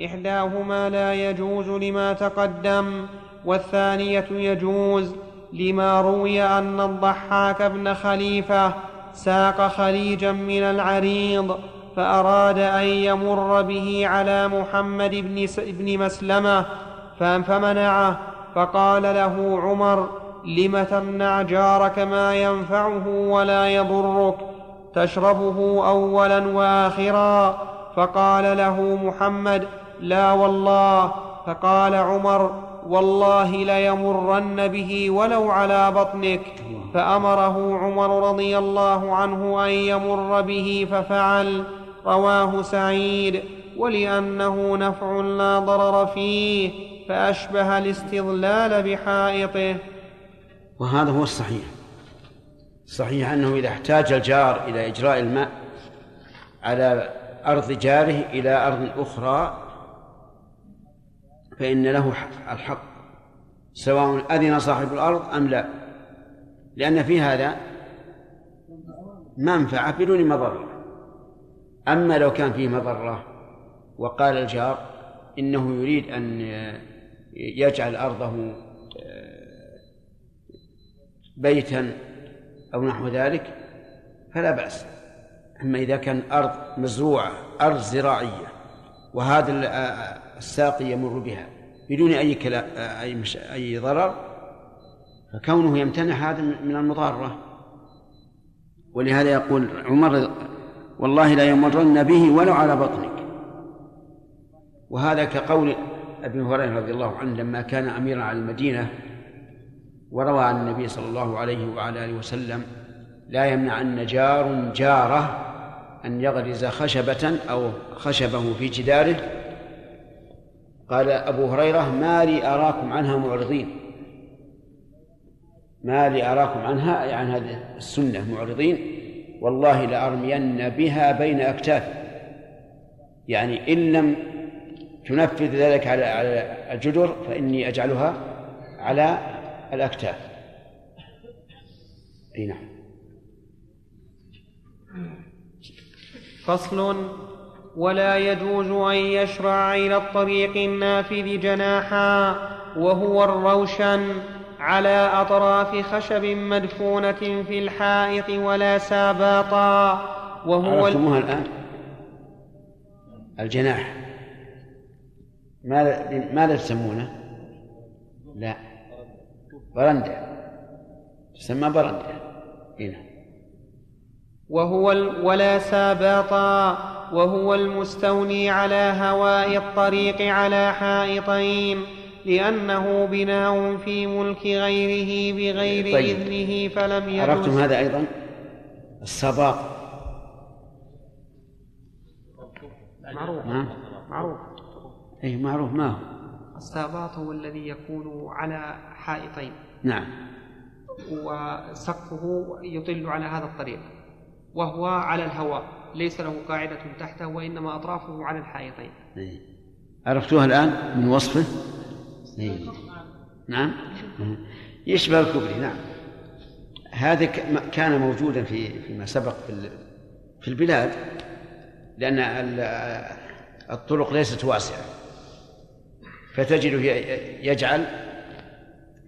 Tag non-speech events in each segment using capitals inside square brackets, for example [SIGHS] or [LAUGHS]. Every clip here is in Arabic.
إحداهما لا يجوز لما تقدم والثانية يجوز لما روي أن الضحاك بن خليفة ساق خليجا من العريض فأراد أن يمر به على محمد بن, بن مسلمة فمنعه فقال له عمر لم تمنع جارك ما ينفعه ولا يضرك؟ تشربه اولا واخرا؟ فقال له محمد لا والله فقال عمر والله ليمرن به ولو على بطنك فأمره عمر رضي الله عنه أن يمر به ففعل رواه سعيد ولأنه نفع لا ضرر فيه فأشبه الاستظلال بحائطه. وهذا هو الصحيح. صحيح أنه إذا احتاج الجار إلى إجراء الماء على أرض جاره إلى أرض أخرى فإن له الحق سواء أذن صاحب الأرض أم لا. لأن في هذا منفعة بدون مضره أما لو كان فيه مضرة وقال الجار إنه يريد أن يجعل أرضه بيتا أو نحو ذلك فلا بأس. أما إذا كان أرض مزروعة أرض زراعية وهذا الساقي يمر بها بدون أي كلا أي مش أي ضرر فكونه يمتنع هذا من المضارة. ولهذا يقول عمر والله لا يمرن به ولو على بطنك. وهذا كقول أبي هريرة رضي الله عنه لما كان أميرا على المدينة وروى عن النبي صلى الله عليه وعلى آله وسلم لا يمنع أن جار جاره أن يغرز خشبة أو خشبه في جداره قال أبو هريرة ما لي أراكم عنها معرضين. ما لي أراكم عنها؟ يعني هذه السنة معرضين. والله لأرمين بها بين أكتافي يعني إن لم تنفذ ذلك على على الجدر فإني أجعلها على الأكتاف. أي نعم. فصل ولا يجوز أن يشرع إلى الطريق النافذ جناحا وهو الروشن على أطراف خشب مدفونة في الحائط ولا ساباطا وهو عرفتموها الآن؟ الجناح. ماذا ماذا تسمونه؟ لا. برندة. تسمى برندة. هنا وهو ولا ساباطا وهو المستوني على هواء الطريق على حائطين لأنه بناء في ملك غيره بغير طيب. إذنه فلم يجوز عرفتم هذا أيضا؟ السباط معروف. معروف. أي معروف. ما هو؟ الساباط هو الذي يكون على حائطين. نعم. وسقفه يطل على هذا الطريق وهو على الهواء. ليس له قاعدة تحته وإنما أطرافه على الحائطين. إيه. عرفتوها الآن من وصفه؟ إيه. نعم. يشبه الكبري نعم. هذا كان موجودا في فيما سبق في في البلاد لأن الطرق ليست واسعة. فتجده يجعل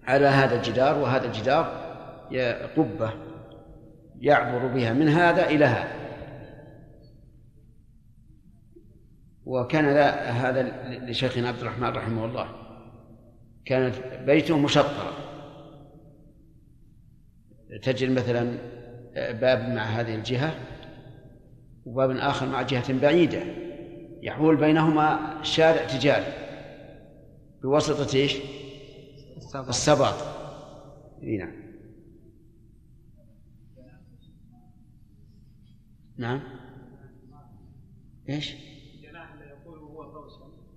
على هذا الجدار وهذا الجدار قبة يعبر بها من هذا إلى هذا. وكان هذا لشيخنا عبد الرحمن رحمه الله. كانت بيته مشطرا تجد مثلا باب مع هذه الجهة وباب آخر مع جهة بعيدة. يحول بينهما شارع تجاري. بواسطة إيش؟ السباط. السباط. إي نعم. نعم. إيش؟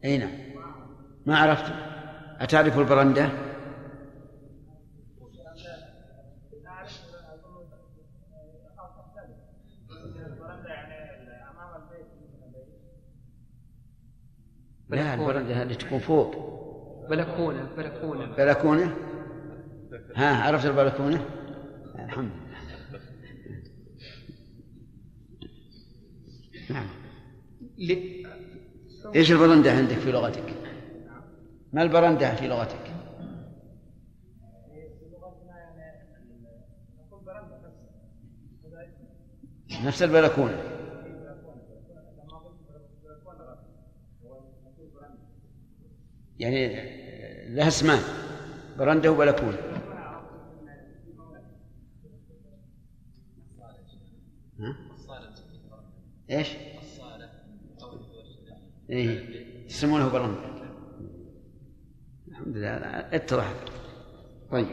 أي نعم. ما عرفت. أتعرف البرندة؟ لا البرندة اللي تكون فوق. بلكونة بلكونة. بلكونة؟ ها عرفت البلكونة؟ الحمد لله. نعم. إيش البرندة عندك في لغتك؟ ما البرندة في لغتك؟ نفس البلكونة يعني لها اسمان برندة وبلكونة إيش؟ إيه. يسمونه برندة الحمد لله اتضح طيب.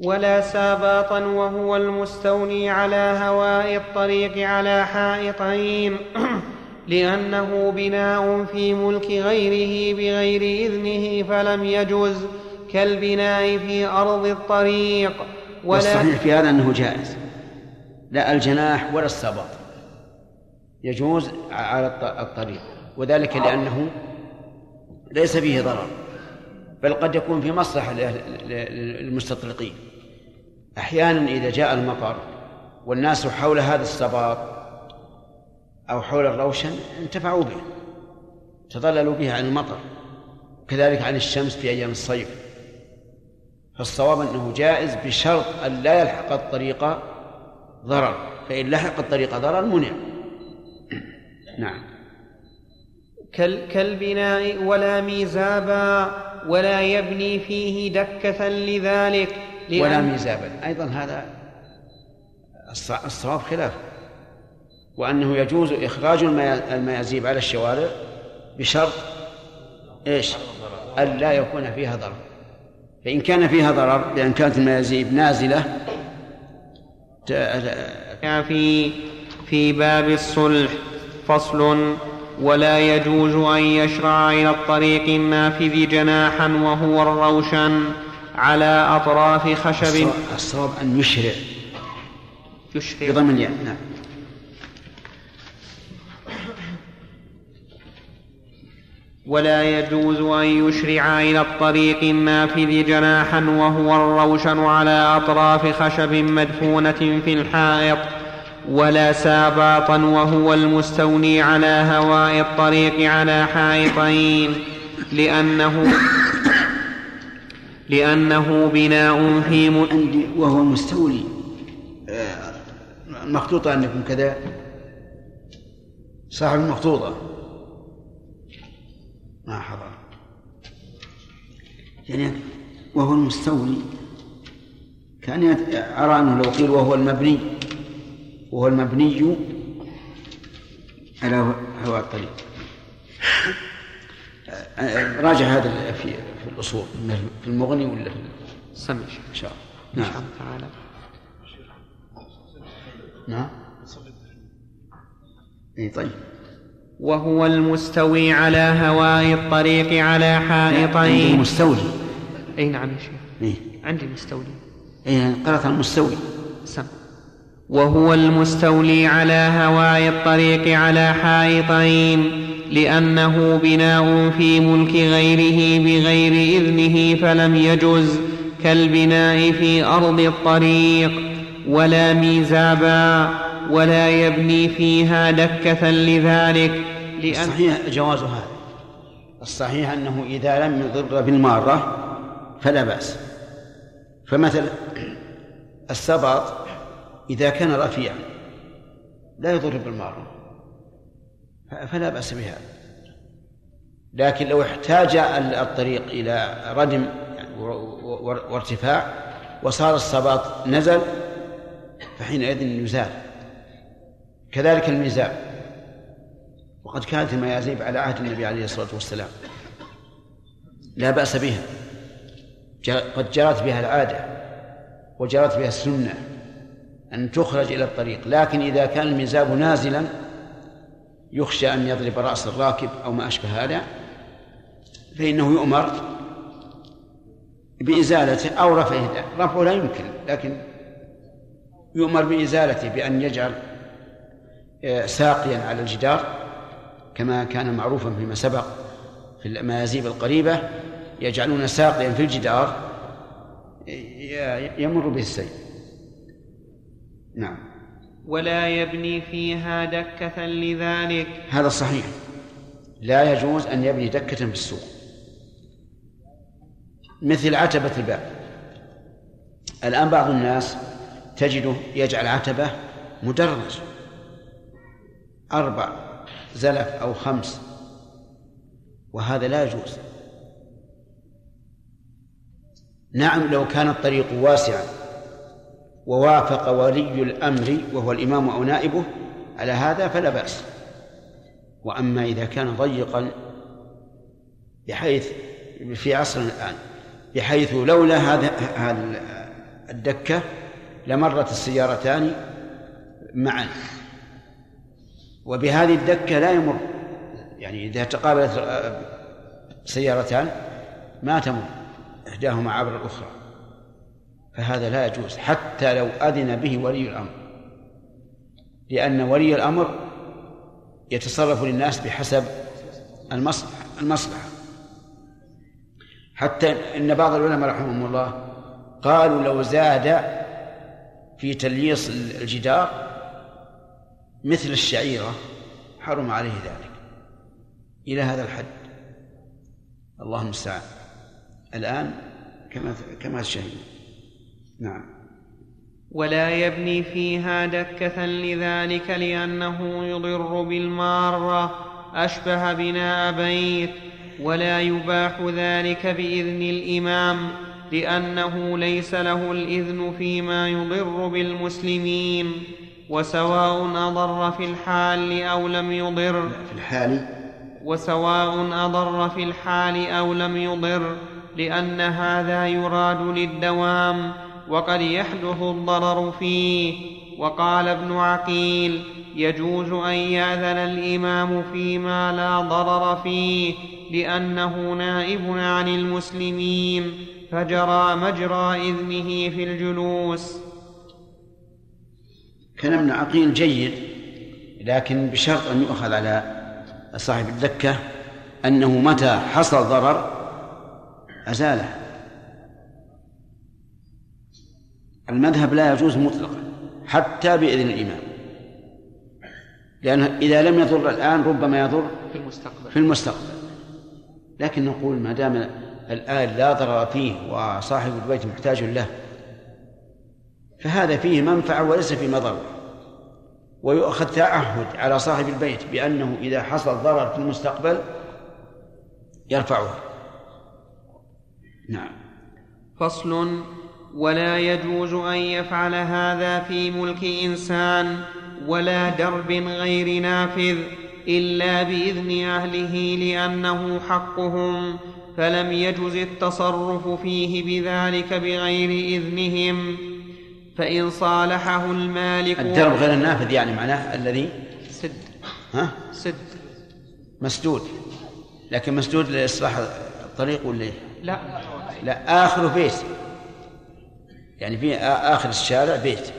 ولا ساباطا وهو المستولي على هواء الطريق على حائطين [CLEARS THROAT] لأنه بناء في ملك غيره بغير إذنه فلم يجز كالبناء في أرض الطريق. ولا والصحيح في هذا أنه جائز. لا الجناح ولا السباط يجوز على الطريق وذلك لأنه ليس فيه ضرر بل قد يكون في مصلحة للمستطرقين. أحيانا إذا جاء المطر والناس حول هذا السباط أو حول الروشن انتفعوا به تظللوا به عن المطر كذلك عن الشمس في أيام الصيف. فالصواب أنه جائز بشرط أن لا يلحق الطريق ضرر فإن لحق الطريق ضرر منع. نعم. كالبناء ولا ميزابا ولا يبني فيه دكة لذلك ولا ميزابا. أيضا هذا الصواب خلافه وأنه يجوز إخراج الميازيب على الشوارع بشرط إيش؟ أن لا يكون فيها ضرر. فإن كان فيها ضرر بأن كانت الميازيب نازلة في في باب الصلح. فصل ولا يجوز أن يشرع إلى الطريق النافذ جناحا وهو الروشن على أطراف خشب. الصواب أن يشرع. يشرع. بضم الياء. نعم. ولا يجوز أن يشرع إلى الطريق النافذ جناحا وهو الروشن على أطراف خشب مدفونة في الحائط. ولا ساباطا وهو المستوني على هواء الطريق على حائطين. لأنه لأنه بناء في م... عندي وهو المستولي المخطوطة عندكم كذا. صاحب المخطوطة. ما حضر. يعني وهو المستولي. كان أرى أنه لو قيل وهو المبني. وهو المبني على هواء الطريق. راجع هذا في في الأصول في المغني ولا في سمع. إن شاء الله. نعم. تعالى. نعم. اي طيب. وهو المستوي على هواء الطريق على حائطين. المستولي أي نعم يا شيخ. إيه؟ عندي مستولي اي قرأت المستوي. سم وهو المستولي على هواء الطريق على حائطين لأنه بناء في ملك غيره بغير إذنه فلم يجز كالبناء في أرض الطريق ولا ميزابا ولا يبني فيها دكة لذلك لأن الصحيح جواز هذا. الصحيح أنه إذا لم يضر بالمارة فلا بأس. فمثلا السبط إذا كان رفيعا لا يضر بالمارة فلا بأس بهذا. لكن لو احتاج الطريق إلى ردم وارتفاع وصار الصباط نزل فحينئذ يزال. كذلك الميزاب وقد كانت الميازيب على عهد النبي عليه الصلاة والسلام. لا بأس بها. قد جرت بها العادة وجرت بها السنة. أن تخرج إلى الطريق لكن إذا كان الميزاب نازلا يخشى أن يضرب رأس الراكب أو ما أشبه هذا فإنه يؤمر بإزالته أو رفعه. رفعه لا يمكن لكن يؤمر بإزالته بأن يجعل آه، ساقيا على الجدار كما كان معروفا فيما سبق في الميازيب القريبة يجعلون ساقيا في الجدار يمر به السيل. نعم. ولا يبني فيها دكة لذلك. هذا صحيح. لا يجوز أن يبني دكة في السوق. مثل عتبة الباب. الآن بعض الناس تجده يجعل عتبة مدرج. أربع زلف أو خمس. وهذا لا يجوز. نعم لو كان الطريق واسعا. ووافق ولي الأمر وهو الإمام أو نائبه على هذا فلا بأس. وأما إذا كان ضيقا بحيث في عصرنا الآن بحيث لولا هذا الدكة لمرت السيارتان معا. وبهذه الدكة لا يمر يعني إذا تقابلت سيارتان ما تمر إحداهما عبر الأخرى. فهذا لا يجوز حتى لو أذن به ولي الأمر. لأن ولي الأمر يتصرف للناس بحسب المصلحة المصلحة. حتى إن بعض العلماء رحمهم الله قالوا لو زاد في تلييص الجدار مثل الشعيرة حرم عليه ذلك. إلى هذا الحد. الله المستعان الآن كما كما شهدنا. نعم. ولا يبني فيها دكة لذلك لأنه يضر بالمارة. أشبه بناء بيت. ولا يباح ذلك بإذن الإمام لأنه ليس له الإذن فيما يضر بالمسلمين. وسواء أضر في الحال أو لم يضر. في الحال. وسواء أضر في الحال أو لم يضر لأن هذا يراد للدوام. وقد يحدث الضرر فيه. وقال ابن عقيل يجوز أن يأذن الإمام فيما لا ضرر فيه لأنه نائب عن المسلمين فجرى مجرى إذنه في الجلوس. كلام ابن عقيل جيد لكن بشرط أن يؤخذ على صاحب الدكة أنه متى حصل ضرر أزاله. المذهب لا يجوز مطلقا حتى بإذن الإمام. لأنه إذا لم يضر الآن ربما يضر في المستقبل. في المستقبل. لكن نقول ما دام الآن لا ضرر فيه وصاحب البيت محتاج له فهذا فيه منفعة وليس فيه مضرة. ويؤخذ تعهد على صاحب البيت بأنه إذا حصل ضرر في المستقبل يرفعه. نعم. فصل ولا يجوز أن يفعل هذا في ملك إنسان ولا درب غير نافذ إلا بإذن أهله لأنه حقهم فلم يجز التصرف فيه بذلك بغير إذنهم. فإن صالحه المالك الدرب غير النافذ يعني معناه الذي؟ سد. ها؟ سد. مسدود. لكن مسدود لإصلاح الطريق ولا إيه؟ لا. لا اخره بيت يعني في آخر الشارع بيت.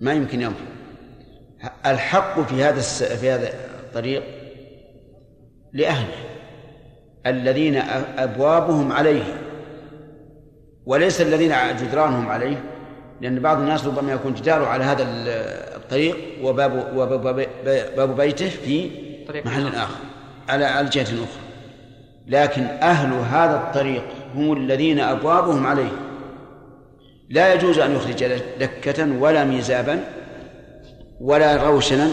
ما يمكن ينفذ الحق في هذا في هذا الطريق لأهله الذين أبوابهم عليه وليس الذين جدرانهم عليه لأن بعض الناس ربما يكون جداره على هذا الطريق وباب وباب باب بيته في محل آخر. على الجهة الأخرى لكن أهل هذا الطريق هم الذين أبوابهم عليه. لا يجوز أن يخرج دكة ولا ميزابا ولا روشنا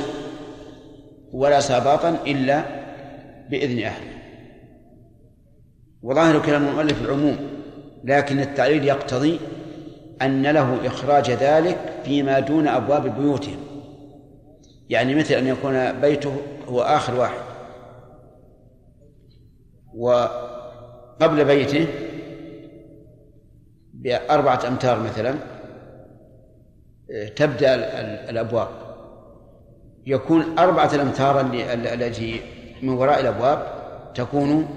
ولا ساباطا إلا بإذن أهله. وظاهر كلام المؤلف العموم لكن التعليل يقتضي أن له إخراج ذلك فيما دون أبواب بيوتهم. يعني مثل أن يكون بيته هو آخر واحد وقبل بيته بأربعة أمتار مثلا تبدأ الأبواب. يكون أربعة الأمتار التي من وراء الأبواب تكون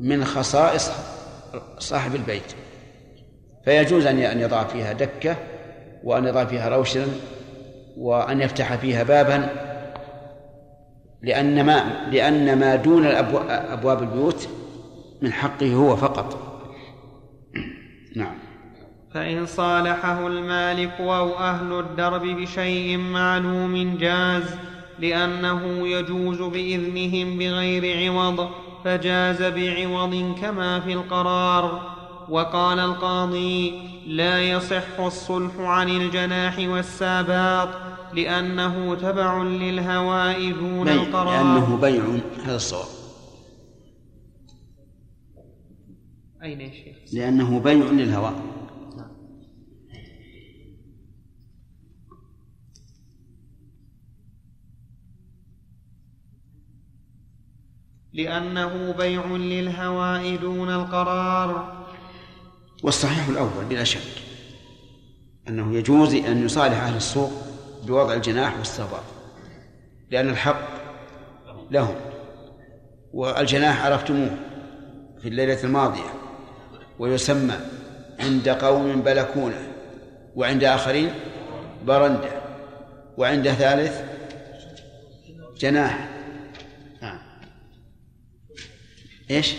من خصائص صاحب البيت. فيجوز أن يضع فيها دكة وأن يضع فيها روشنا وأن يفتح فيها بابا لأن ما لأن ما دون أبواب البيوت من حقه هو فقط. نعم. فإن صالحه المالك أو أهل الدرب بشيء معلوم جاز لأنه يجوز بإذنهم بغير عوض فجاز بعوض كما في القرار. وقال القاضي لا يصح الصلح عن الجناح والساباط لأنه تبع للهواء دون القرار. لأنه بيع هذا الصواب. أين يا شيخ؟ لأنه بيع للهواء. لأنه بيع للهواء دون القرار. والصحيح الأول بلا شك أنه يجوز أن يصالح أهل السوق بوضع الجناح والسباط لأن الحق لهم والجناح عرفتموه في الليلة الماضية. ويسمى عند قوم بلكونة وعند آخرين برندة وعند ثالث جناح نعم إيش؟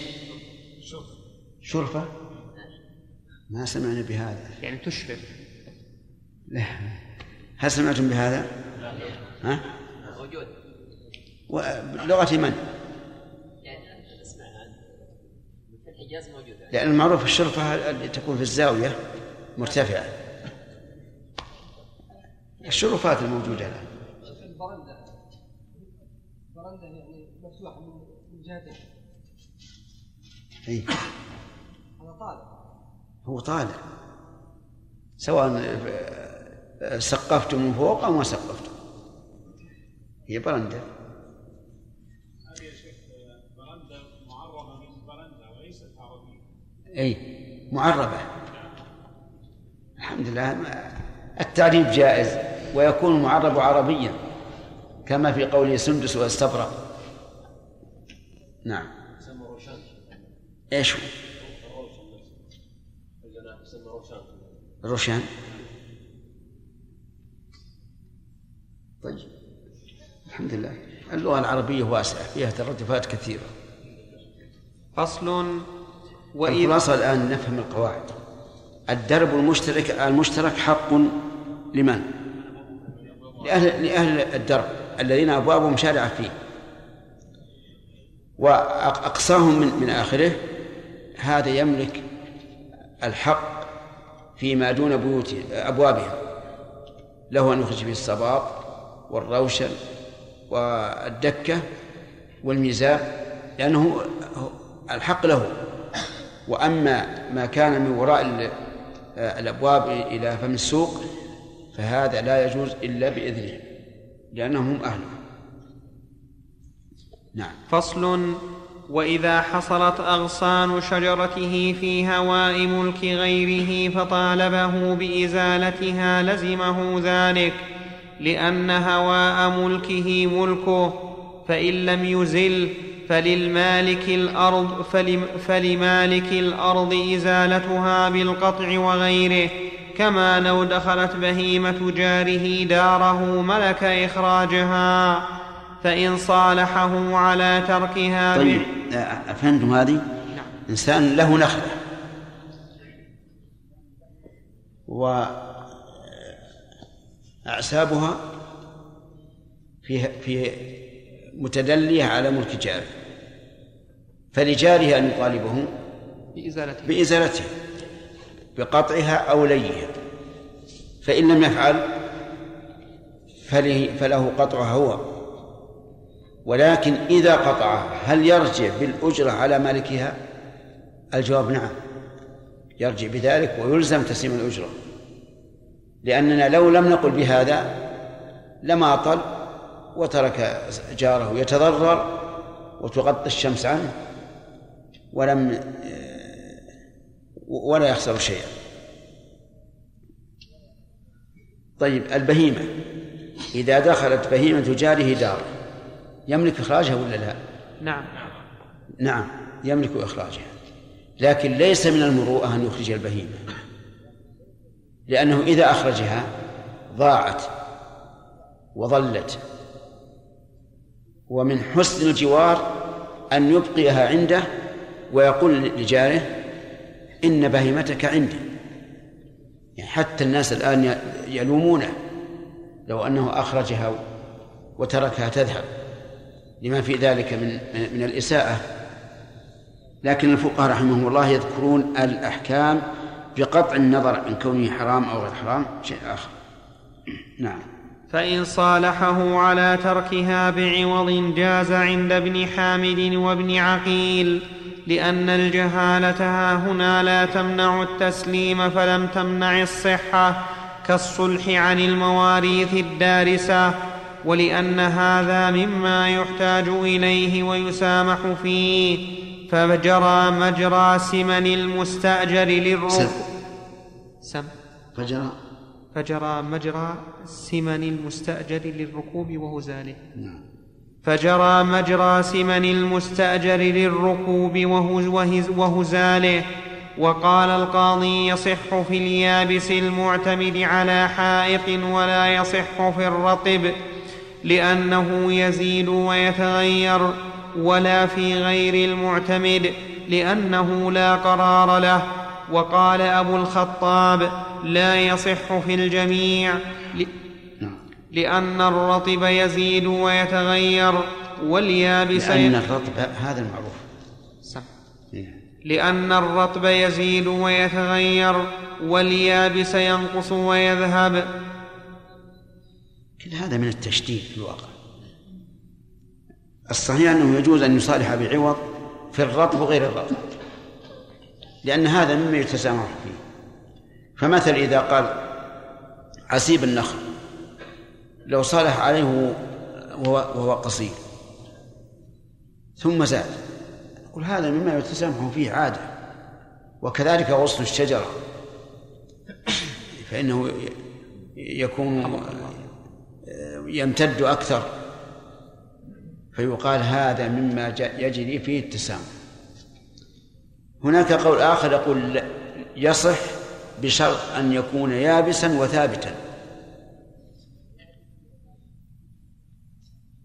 شرفة ما سمعنا بهذا يعني تشرف لا هل سمعتم بهذا؟ ها؟ موجود بلغة من؟ يعني اسمع موجودة. لأن المعروف الشرفة اللي تكون في الزاوية مرتفعة. الشرفات الموجودة الآن. البرندة. برندة يعني مفتوحة من جهتين. أي هذا طالب هو طالع. سواء سقفت من فوق أو ما سقفت هي برندة. أي معربة الحمد لله التعريف جائز ويكون المعرب عربيا كما في قوله سندس واستبرق نعم. إيش هو؟ روشان. طيب. الحمد لله. اللغة العربية واسعة فيها ترادفات كثيرة. فصل الخلاصة الآن نفهم القواعد. الدرب المشترك المشترك حق لمن؟ لأهل لأهل الدرب الذين أبوابهم شارعة فيه. وأقصاهم من من آخره هذا يملك الحق فيما دون بيوت أبوابهم. له أن يخرج به الصباط والروشن والدكة والميزاب لأنه الحق له. وأما ما كان من وراء ال- الأبواب إلى فم السوق فهذا لا يجوز إلا بإذنهم لأنهم هم أهله. نعم. فصل وإذا حصلت أغصان شجرته في هواء ملك غيره فطالبه بإزالتها لزمه ذلك لأن هواء ملكه ملكه فإن لم يزل فللمالك الأرض فلم فلمالك الأرض إزالتها بالقطع وغيره كما لو دخلت بهيمة جاره داره ملك إخراجها. فإن صالحه على تركها طيب أفهمتم هذه؟ إنسان له نخلة. وأعسابها في في متدلية على ملك جاره فلجاره أن يطالبه بإزالته بإزالتها بقطعها أو ليها. فإن لم يفعل فله, فله قطعها هو. ولكن إذا قطعها هل يرجع بالأجرة على مالكها؟ الجواب نعم. يرجع بذلك ويلزم تسليم الأجرة. لأننا لو لم نقل بهذا لما أطل وترك جاره يتضرر وتغطي الشمس عنه ولم ولا يخسر شيئا. طيب البهيمة إذا دخلت بهيمة جاره داره يملك إخراجها ولا لا؟ نعم. نعم يملك إخراجها. لكن ليس من المروءة أن يخرج البهيمة لأنه إذا أخرجها ضاعت وظلت. ومن حسن الجوار أن يبقيها عنده ويقول لجاره إن بهيمتك عندي. يعني حتى الناس الآن يلومونه لو أنه أخرجها وتركها تذهب لما في ذلك من من الإساءة. لكن الفقهاء رحمهم الله يذكرون الأحكام بقطع النظر عن كونه حرام أو غير حرام شيء آخر. نعم. فإن صالحه على تركها بعوض جاز عند ابن حامد وابن عقيل لأن الجهالة ها هنا لا تمنع التسليم فلم تمنع الصحة كالصلح عن المواريث الدارسة ولأن هذا مما يحتاج إليه ويسامح فيه فجرى مجرى سمن المستأجر للركوب سم. فجرى. فجرى مجرى سمن المستأجر للركوب وهزاله. نعم. فجرى مجرى سمن المستأجر للركوب وهز وهزاله. وقال القاضي يصح في اليابس المعتمد على حائط ولا يصح في الرطب لأنه يزيد ويتغير ولا في غير المعتمد لأنه لا قرار له وقال أبو الخطاب لا يصح في الجميع نعم. لأن الرطب يزيد ويتغير واليابس لأن الرطب هذا المعروف. سم. نعم. لأن الرطب يزيد ويتغير واليابس ينقص ويذهب. كل هذا من التشديد في الواقع. الصحيح أنه يجوز أن يصالح بعوض في الرطب وغير الرطب. لأن هذا مما يتسامح فيه. فمثل إذا قال عسيب النخل لو صالح عليه وهو, قصير ثم زاد. يقول هذا مما يتسامح فيه عادة وكذلك غصن الشجرة فإنه يكون يمتد أكثر فيقال هذا مما يجري فيه التسامح. هناك قول آخر يقول يصح بشرط أن يكون يابسا وثابتا.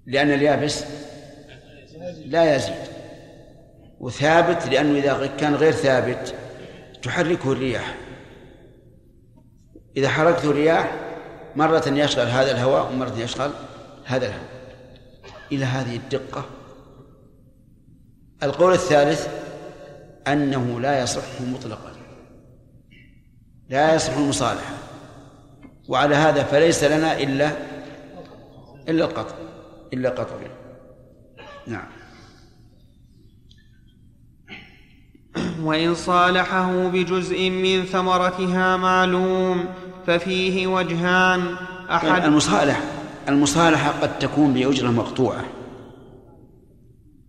لأن اليابس لا يزيد وثابت لأنه إذا كان غير ثابت تحركه الرياح. إذا حركته الرياح مرة يشغل هذا الهواء ومرة يشغل هذا الهواء. إلى هذه الدقة. القول الثالث أنه لا يصح مطلقا. لا يصح المصالحة وعلى هذا فليس لنا إلا إلا القطع إلا قطع. نعم. وإن صالحه بجزء من ثمرتها معلوم ففيه وجهان. أحد المصالحة المصالحة قد تكون بأجرة مقطوعة.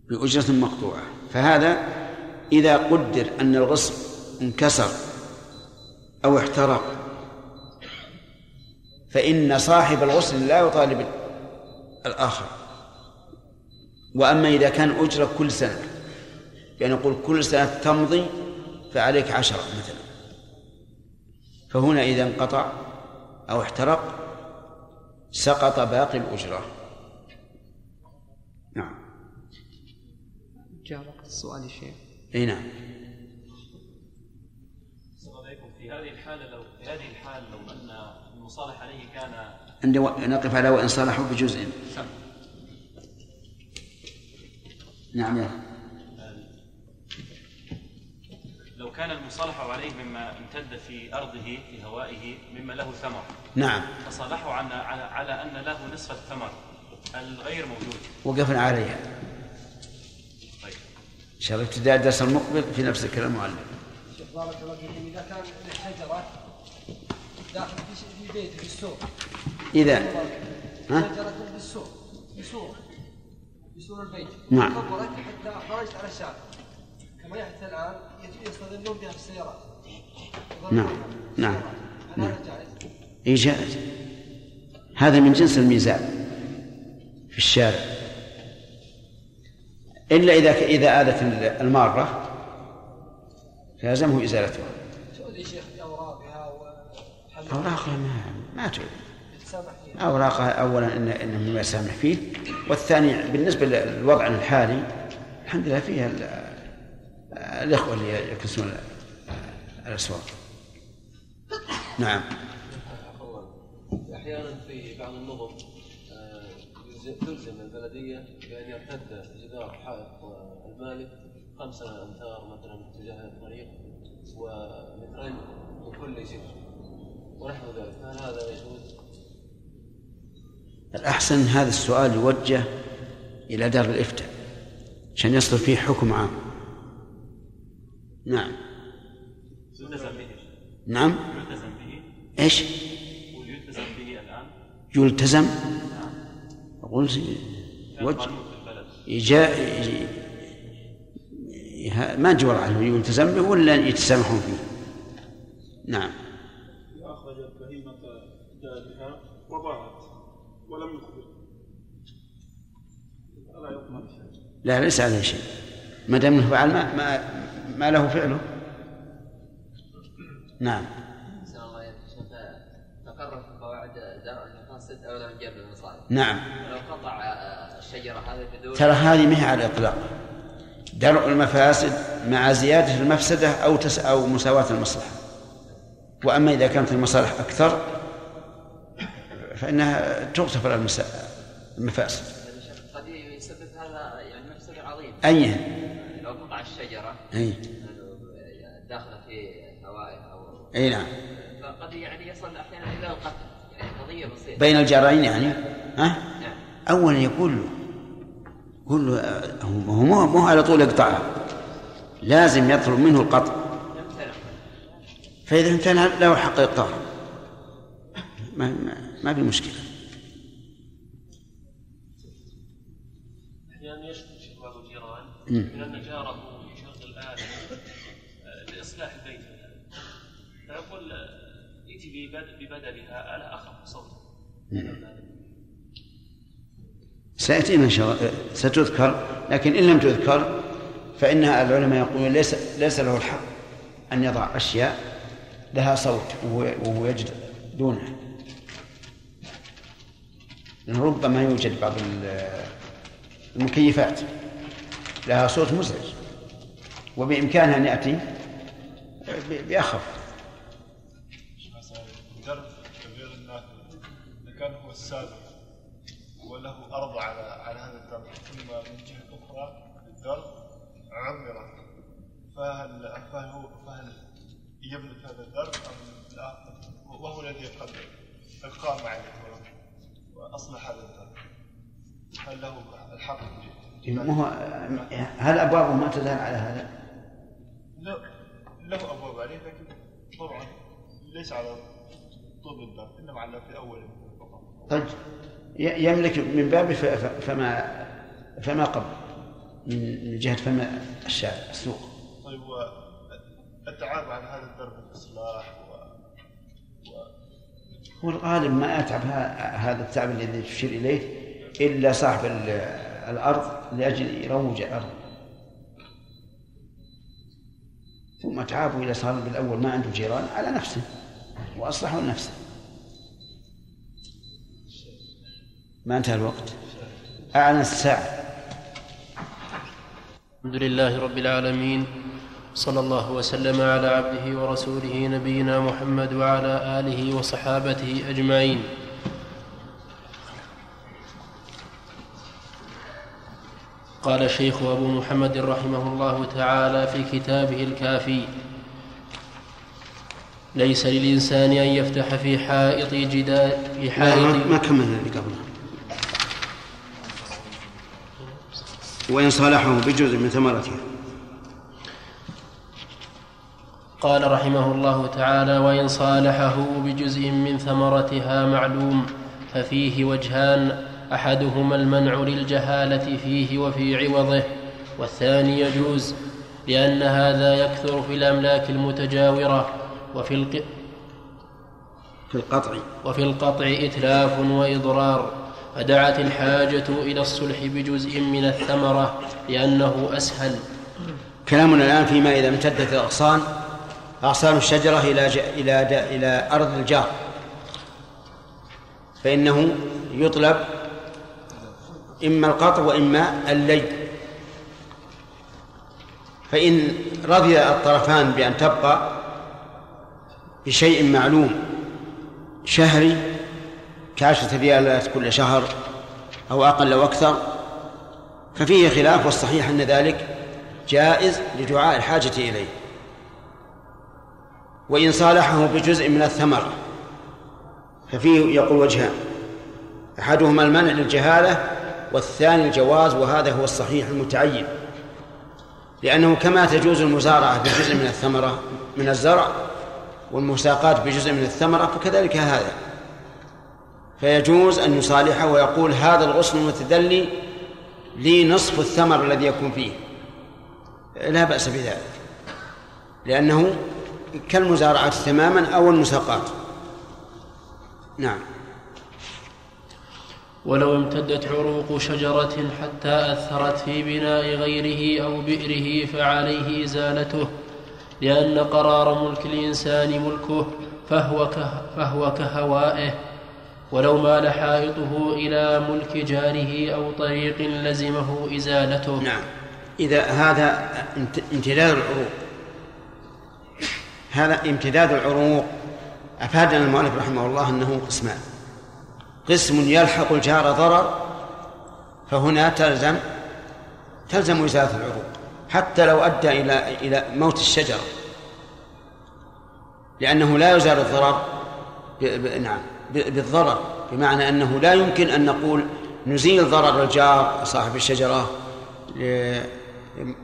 بأجرة مقطوعة. فهذا إذا قدر أن الغصن انكسر أو احترق فإن صاحب الغصن لا يطالب الآخر. وأما إذا كان أجرة كل سنة يعني نقول كل سنة تمضي فعليك عشرة مثلا. فهنا إذا انقطع أو احترق سقط باقي الأجرة. نعم. جاء وقت السؤال الشيخ أي نعم. السلام عليكم. في هذه الحالة لو في هذه الحال لو أن المصالح عليه كان عندي و- نقف على وإن صالحوا بجزء. نعم. يا أخي. لو كان المصالح عليه مما امتد في أرضه في هوائه مما له ثمر. نعم. فصالحوا عن على, على أن له نصف الثمر الغير موجود. وقفنا عليها. شاء الله ابتداء الدرس المقبل في نفس الكلام المعلم بارك الله فيكم إذا كان الشجره داخل في بيته في السوق إذا ها؟ شجره في السوق في سور في سور البيت نعم. كبرت حتى خرجت على الشارع كما يحدث الان يستظلون بها في السيارات نعم. نعم. نعم. جائز؟ إي جائز هذا من جنس الميزان في الشارع إلا إذا إذا آلت المارة فيلزمه إزالتها. يا شيخ باوراقها وحل أوراقها ما ما فيها؟ أوراقها أولا إن إنه مما يسامح فيه. والثاني بالنسبة للوضع الحالي الحمد لله فيها ال- الإخوة اللي يكنسون الأسواق. نعم. أحيانا في بعض النظم تلزم البلدية بأن يرتد جدار حائط المالك خمسة أمتار مثلا اتجاه الطريق ومترين من كل ونحو ذلك. هل هذا يجوز؟ الأحسن هذا السؤال يوجه إلى دار الإفتاء عشان يصدر فيه حكم عام. نعم. يلتزم به. نعم. يلتزم به. إيش؟ ويلتزم به الآن. يلتزم. أقول وجه ي- ما جور عنه يلتزم به ولا يتسامحون فيه؟ نعم. أخرج البهيمة جادها وضاعت ولم يخبر. ألا شيء لا ليس عليه شيء. ما دام إنه فعل ما, ما ما له فعله؟ نعم أحسن الله إليك شيخ تقرر في قواعد درء المفاسد أولى من جلب المصالح نعم. ولو قطع آه، الشجرة هذه بدون ترى هذه ما هي على الإطلاق. درء المفاسد مع زيادة المفسدة أو تس أو مساواة المصلحة. وأما إذا كانت المصالح أكثر فإنها تغتفر المسا- المفاسد. قد يسبب هذا يعني مفسدة عظيمة أي. لو قطع الشجرة أي. داخلة في هوائها أو أي نعم. فقد يعني يصل أحيانا إلى القتل يعني قضية بسيطة بين الجارين يعني؟ ها؟ نعم. أولا يقول له يقول له آه، هو مو مو على طول يقطعها لازم يطلب منه القطع. فإذا امتنع له حق إقطاع. ما, ما, ما في مشكلة. أحيانا يشكو بعض الجيران. من أن جاره يشغل آلة آه، لإصلاح البيت فيقول آه، ائتي ببد- ببدلها آلة أخف صوتا سيأتينا إن شاء الله. ستذكر لكن إن لم تذكر فإن العلماء يقولون ليس ليس له الحق أن يضع أشياء لها صوت وهو, يجد دونها. ربما يوجد بعض ال- المكيفات لها صوت مزعج وبإمكانها أن يأتي بأخف. السابق وله أرض على على هذا الدرب ثم من جهة أخرى الدرب عمرت فهل فهل هو فهل يملك هذا الدرب أم لا؟ وهو الذي قد قد قام عليه وأصلح هذا الدرب. هل له الحق في- ما هو هل أبوابه ما تزال على هذا؟ له له أبواب عليه لكن طبعا ليس على طول الدرب إنما على في فقط طيب. يملك من باب فما فما قبل من جهة فما الشارع السوق. طيب والتعاب على هذا الدرب الاصلاح و... و... هو الغالب ما يتعب ه- هذا التعب الذي تشير إليه إلا صاحب ال- الأرض لأجل يروج الأرض ثم تعابوا إذا صار بالأول ما عنده جيران على نفسه وأصلحوا لنفسه ما انتهى الوقت. أعلن الساعة. الحمد لله رب العالمين صلى الله وسلم على عبده ورسوله نبينا محمد وعلى آله وصحابته أجمعين. قال الشيخ أبو محمد رحمه الله تعالى في كتابه الكافي ليس للإنسان أن يفتح في حائط جدار في حائط ما ما كملنا اللي قبله. وإن صالحه بجزء من ثمرتها قال رحمه الله تعالى وإن صالحه بجزء من ثمرتها معلوم ففيه وجهان أحدهما المنع للجهالة فيه وفي عوضه والثاني يجوز لأن هذا يكثر في الأملاك المتجاورة وفي الق... في القطع. وفي القطع إتلاف وإضرار. فدعت الحاجة إلى الصلح بجزء من الثمرة لأنه أسهل. كلامنا الآن فيما إذا امتدت الأغصان أغصان الشجرة إلى ج... إلى د... إلى أرض الجار. فإنه يطلب إما القطع وإما اللي فإن رضي الطرفان بأن تبقى بشيء معلوم شهري كعشرة ريالات كل شهر أو أقل أو أكثر ففيه خلاف والصحيح أن ذلك جائز لدعاء الحاجة إليه. وإن صالحه بجزء من الثمرة ففيه يقول وجهان أحدهما المنع للجهالة والثاني الجواز وهذا هو الصحيح المتعين. لأنه كما تجوز المزارعة بجزء من الثمرة من الزرع والمساقات بجزء من الثمرة فكذلك هذا. فيجوز أن يصالحه ويقول هذا الغصن المتدلي لي نصف الثمر الذي يكون فيه. لا بأس بذلك. لأنه كالمزارعة تماما أو المساقات. نعم. ولو امتدت عروق شجرة حتى أثرت في بناء غيره أو بئره فعليه إزالته لأن قرار ملك الإنسان ملكه فهو, فهو كهوائه. ولو مال حائطه إلى ملك جاره أو طريق لزمه إزالته. نعم. إذا هذا امتداد العروق. هذا امتداد العروق. أفادنا المؤلف رحمه الله أنه قسمان. قسم يلحق الجار ضرر فهنا تلزم تلزم إزالة العروق. حتى لو أدى إلى إلى موت الشجرة. لأنه لا يزال الضرر نعم. بالضرر بمعنى أنه لا يمكن أن نقول نزيل ضرر الجار صاحب الشجرة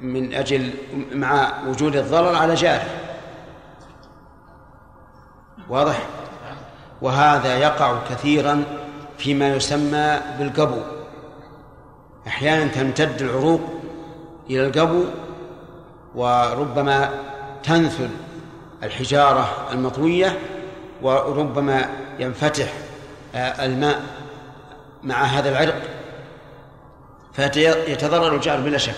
من أجل مع وجود الضرر على جاره. واضح؟ وهذا يقع كثيرا فيما يسمى بالقبو. أحيانا تمتد العروق إلى القبو وربما تنثل الحجارة المطوية وربما ينفتح آه، الماء مع هذا العرق فيتضرر الجار بلا شك.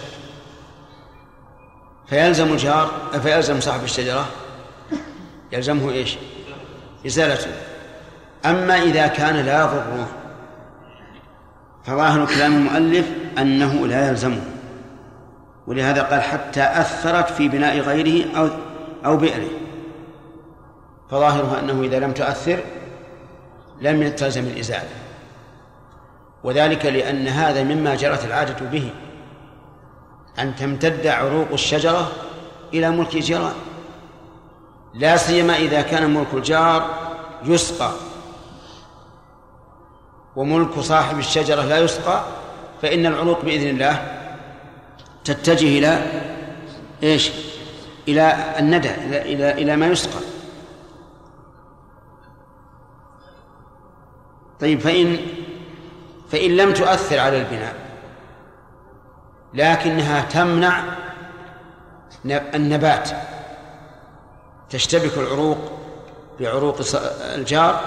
فيلزم الجار فيلزم صاحب الشجرة يلزمه إيش؟ إزالته. أما إذا كان لا يضره فظاهر كلام المؤلف أنه لا يلزمه. ولهذا قال حتى أثرت في بناء غيره أو أو بئره. فظاهره أنه إذا لم تؤثر لم تلزم الإزالة. وذلك لأن هذا مما جرت العادة به أن تمتد عروق الشجرة إلى ملك الجيران. لا سيما إذا كان ملك الجار يسقى وملك صاحب الشجرة لا يسقى فإن العروق بإذن الله تتجه إلى إيش؟ إلى الندى إلى إلى ما يسقى. طيب فإن فإن لم تؤثر على البناء لكنها تمنع النبات تشتبك العروق بعروق الجار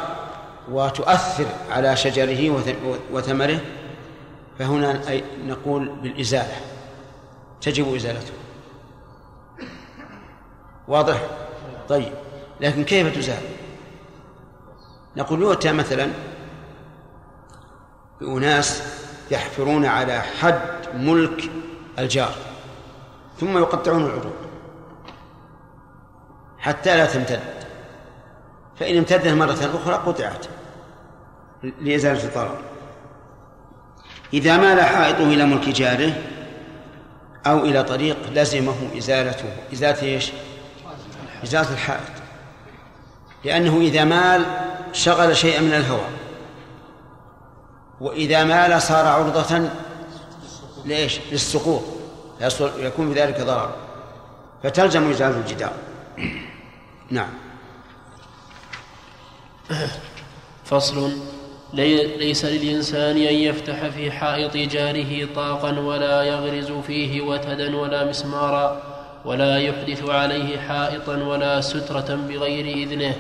وتؤثر على شجره وثمره فهنا نقول بالإزالة تجب إزالته واضح؟ طيب لكن كيف تزال؟ نقول يؤتى مثلا بأناس يحفرون على حد ملك الجار ثم يقطعون العروق حتى لا تمتد. فإن امتدت مرة أخرى قطعت لإزالة الضرر. إذا مال حائطه إلى ملك جاره أو إلى طريق لزمه إزالته إزالة إيش؟ إزالة الحائط. لأنه إذا مال شغل شيئا من الهواء. وإذا مال صار عرضة لإيش؟ للسقوط. يكون بذلك ضرر. فتلزم إزالة الجدار. نعم. فصل. ليس للإنسان أن يفتح في حائط جاره طاقا ولا يغرز فيه وتدا ولا مسمارا ولا يحدث عليه حائطا ولا سترة بغير إذنه.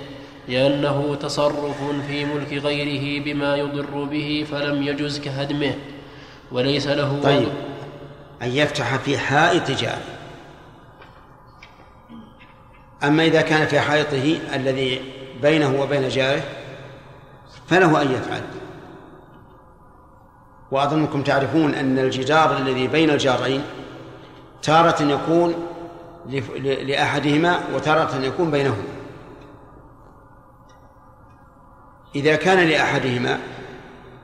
لأنه تصرف في ملك غيره بما يضر به فلم يجز كهدمه وليس له طيب. أن يفتح في حائط جاره أما إذا كان في حائطه الذي بينه وبين جاره فله أن يفعل. وأظنكم تعرفون أن الجدار الذي بين الجارين تارة يكون لأحدهما وتارة يكون بينهما. إذا كان لأحدهما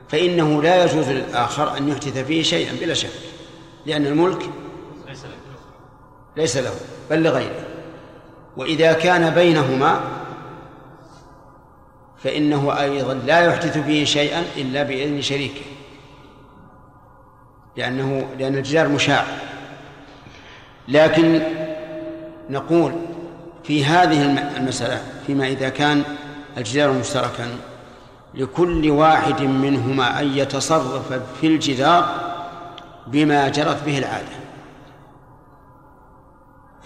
فإنه لا يجوز للآخر أن يحدث فيه شيئا بلا شك لأن الملك ليس له بل لغيره. وإذا كان بينهما فإنه أيضا لا يحدث فيه شيئا إلا بإذن شريكه لأنه لأن الجدار مشاع. لكن نقول في هذه المسألة فيما إذا كان الجدار مشتركا لكل واحد منهما أن يتصرف في الجدار بما جرت به العادة.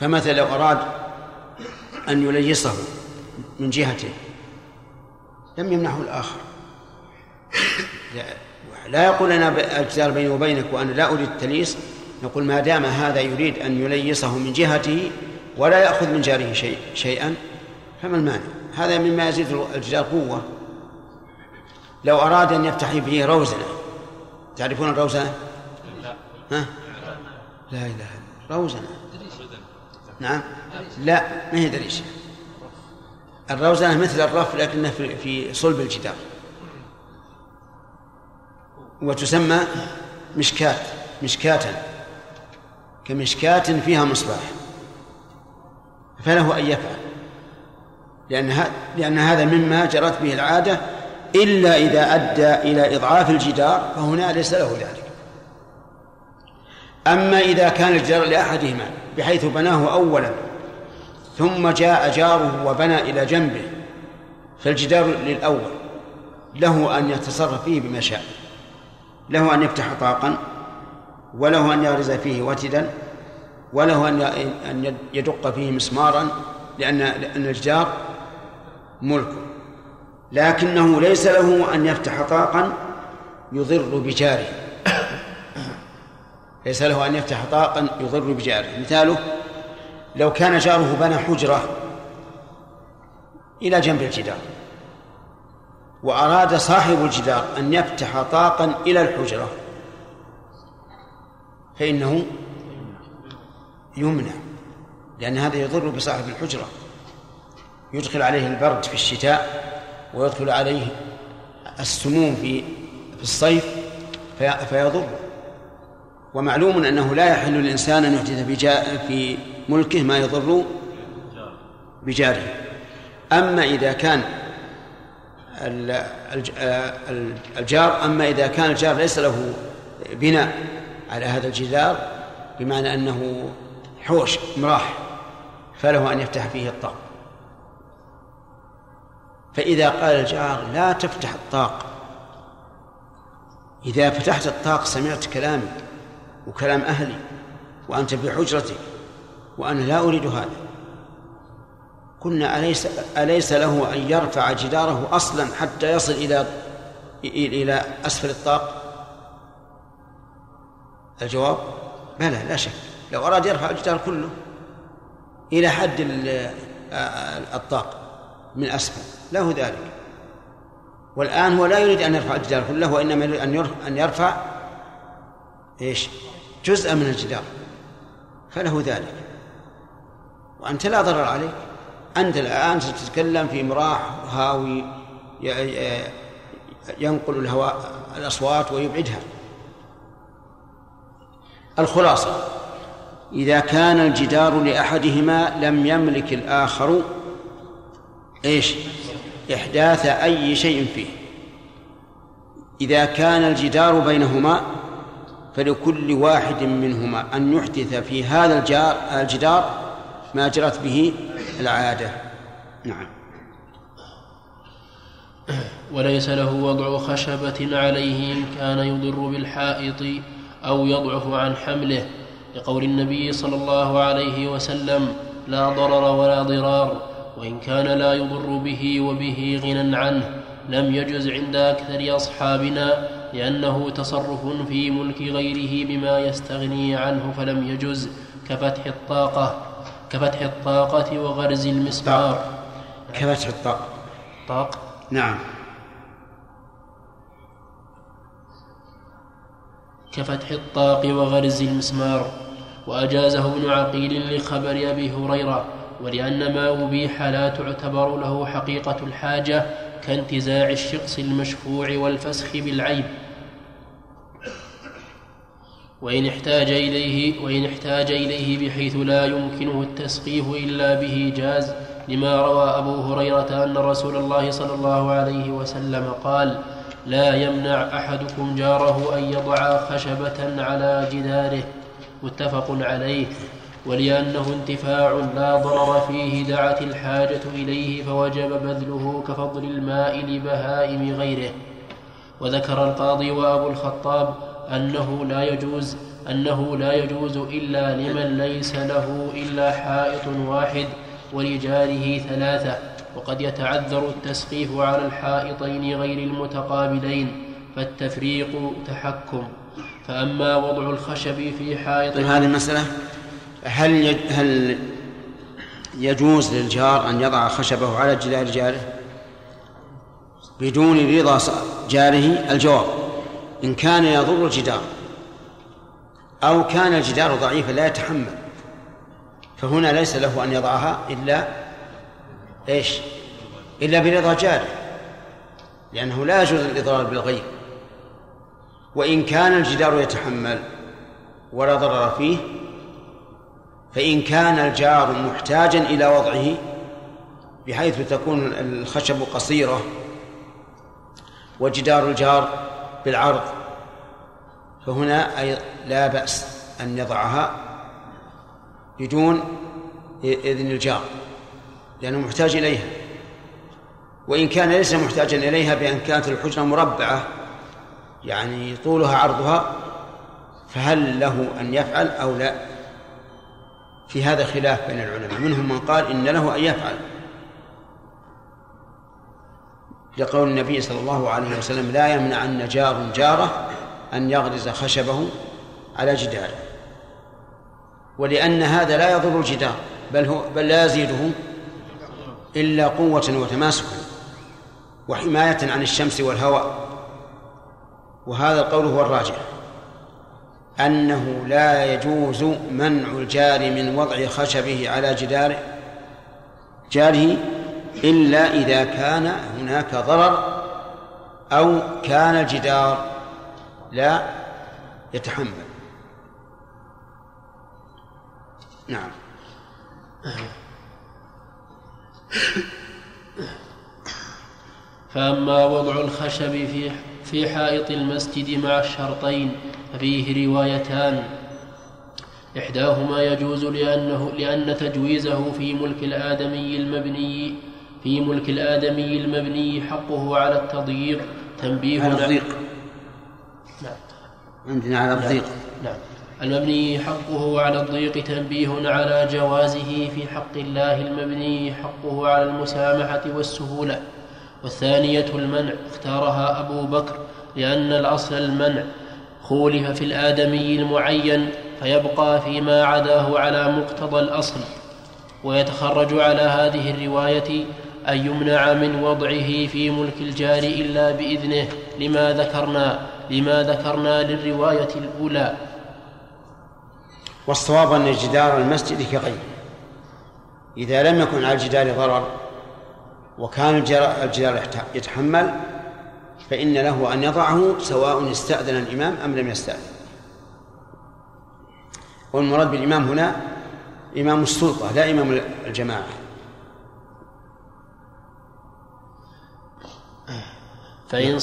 فمثلا لو أراد أن يليصه من جهته لم يمنعه الآخر. لا يقول أنا الجدار بيني وبينك وأنا لا أريد التليس نقول ما دام هذا يريد أن يليصه من جهته ولا يأخذ من جاره شيء شيئا فما المانع؟ هذا مما يزيد الجدار قوة. لو أراد أن يفتح به روزنة تعرفون الروزنة؟ لا. ها؟ لا إله إلا روزنة نعم. لا ما هي دريشة الروزنة مثل الرف لكنها في صلب الجدار. وتسمى مشكاة مشكاة كمشكاة فيها مصباح. فله أن يفعل. لأن لأن هذا مما جرت به العادة إلا إذا أدى إلى إضعاف الجدار فهنا ليس له ذلك. أما إذا كان الجدار لأحدهما بحيث بناه أولا ثم جاء جاره وبنى إلى جنبه فالجدار للأول له أن يتصرف فيه بما شاء له أن يفتح طاقا وله أن يغرز فيه وتدا وله أن يدق فيه مسمارا لأن لأن الجدار ملكه. لكنه ليس له أن يفتح طاقا يضر بجاره. [COUGHS] ليس له أن يفتح طاقا يضر بجاره. مثاله لو كان جاره بنى حجرة إلى جنب الجدار وأراد صاحب الجدار أن يفتح طاقا إلى الحجرة فإنه يمنع لأن هذا يضر بصاحب الحجرة. يدخل عليه البرد في الشتاء ويدخل عليه السموم في في الصيف في فيضر. ومعلوم أنه لا يحل للإنسان أن يحدث في ملكه ما يضر بجاره. أما إذا كان الجار أما إذا كان الجار ليس له بناء على هذا الجدار بمعنى أنه حوش مراح فله أن يفتح فيه الطاق فإذا قال الجار لا تفتح الطاق. إذا فتحت الطاق سمعت كلامي وكلام أهلي وأنت في حجرتك وأنا لا أريد هذا. قلنا أليس أليس له أن يرفع جداره أصلا حتى يصل إلى إلى أسفل الطاق؟ الجواب بلى لا شك. لو أراد يرفع الجدار كله إلى حد الطاق. من أسفل له ذلك. والآن هو لا يريد أن يرفع الجدار كله وإنما يريد أن يرفع إيش؟ جزءا من الجدار. فله ذلك. وأنت لا ضرر عليك. أنت الآن ستتكلم في مراح هاوي ينقل الهواء الأصوات ويبعدها. الخلاصة إذا كان الجدار لأحدهما لم يملك الآخر إيش؟ إحداث أي شيء فيه. إذا كان الجدار بينهما فلكل واحد منهما أن يحدث في هذا الجار الجدار ما جرت به العادة. نعم. وليس له وضع خشبة عليه إن كان يضر بالحائط أو يضعف عن حمله. لقول النبي صلى الله عليه وسلم لا ضرر ولا ضرار. وإن كان لا يضر به وبه غنى عنه لم يجز عند أكثر أصحابنا لأنه تصرف في ملك غيره بما يستغني عنه فلم يجز كفتح الطاقة كفتح الطاقة وغرز المسمار كفتح الطاقة. طاق نعم. كفتح الطاق وغرز المسمار. وأجازه ابن عقيل لخبر أبي هريرة ولأن ما أبيح لا تعتبر له حقيقة الحاجة كانتزاع الشقص المشفوع والفسخ بالعيب. وإن احتاج إليه وإن احتاج إليه بحيث لا يمكنه التسقيف إلا به جاز لما روى أبو هريرة أن رسول الله صلى الله عليه وسلم قال لا يمنع أحدكم جاره أن يضع خشبة على جداره. متفق عليه. ولأنه انتفاع لا ضرر فيه دعت الحاجة إليه فوجب بذله كفضل الماء لبهائم غيره. وذكر القاضي وأبو الخطاب أنه لا يجوز أنه لا يجوز إلا لمن ليس له إلا حائط واحد ولجاره ثلاثة وقد يتعذر التسقيف على الحائطين غير المتقابلين فالتفريق تحكم. فأما وضع الخشب في حائط طيب هذه المسألة؟ هل. هل يجوز للجار أن يضع خشبه على جدار جاره؟ بدون رضا جاره؟ الجواب إن كان يضر الجدار أو كان الجدار ضعيفا لا يتحمل. فهنا ليس له أن يضعها إلا إيش؟ إلا برضا جاره لأنه لا يجوز الإضرار بالغير وإن كان الجدار يتحمل ولا ضرر فيه فإن كان الجار محتاجا إلى وضعه بحيث تكون الخشب قصيرة وجدار الجار بالعرض فهنا أي لا بأس أن يضعها بدون إذن الجار لأنه محتاج إليها. وإن كان ليس محتاجا إليها بأن كانت الحجرة مربعة يعني طولها عرضها فهل له أن يفعل أو لا؟ في هذا خلاف بين العلماء. منهم من قال إن له أن يفعل. لقول النبي صلى الله عليه وسلم لا يمنعن جار جاره أن يغرز خشبه على جداره. ولأن هذا لا يضر الجدار بل هو بل لا يزيده إلا قوة وتماسكا وحماية عن الشمس والهواء. وهذا القول هو الراجح. أنه لا يجوز منع الجار من وضع خشبه على جدار جاره إلا إذا كان هناك ضرر أو كان الجدار لا يتحمل. نعم. فأما وضع الخشب في في حائط المسجد مع الشرطين ففيه روايتان. إحداهما يجوز لأنه لأن تجويزه في ملك الآدمي المبني في ملك الآدمي المبني حقه على التضييق تنبيه على الضيق. نعم. عندنا على الضيق. نعم. المبني حقه على الضيق تنبيه على جوازه في حق الله المبني حقه على المسامحة والسهولة. والثانية المنع اختارها أبو بكر لأن الأصل المنع. خولف في الآدمي المعين فيبقى فيما عداه على مقتضى الأصل. ويتخرج على هذه الرواية أن يمنع من وضعه في ملك الجار إلا بإذنه. لما ذكرنا لما ذكرنا للرواية الأولى. والصواب أن جدار المسجد كغيره. إذا لم يكن على الجدار ضرر وكان الجدار يتحمل فإن له أن يضعه سواء استأذن الإمام أم لم يستأذن. والمراد بالإمام هنا إمام السلطة لا إمام الجماعة. فإن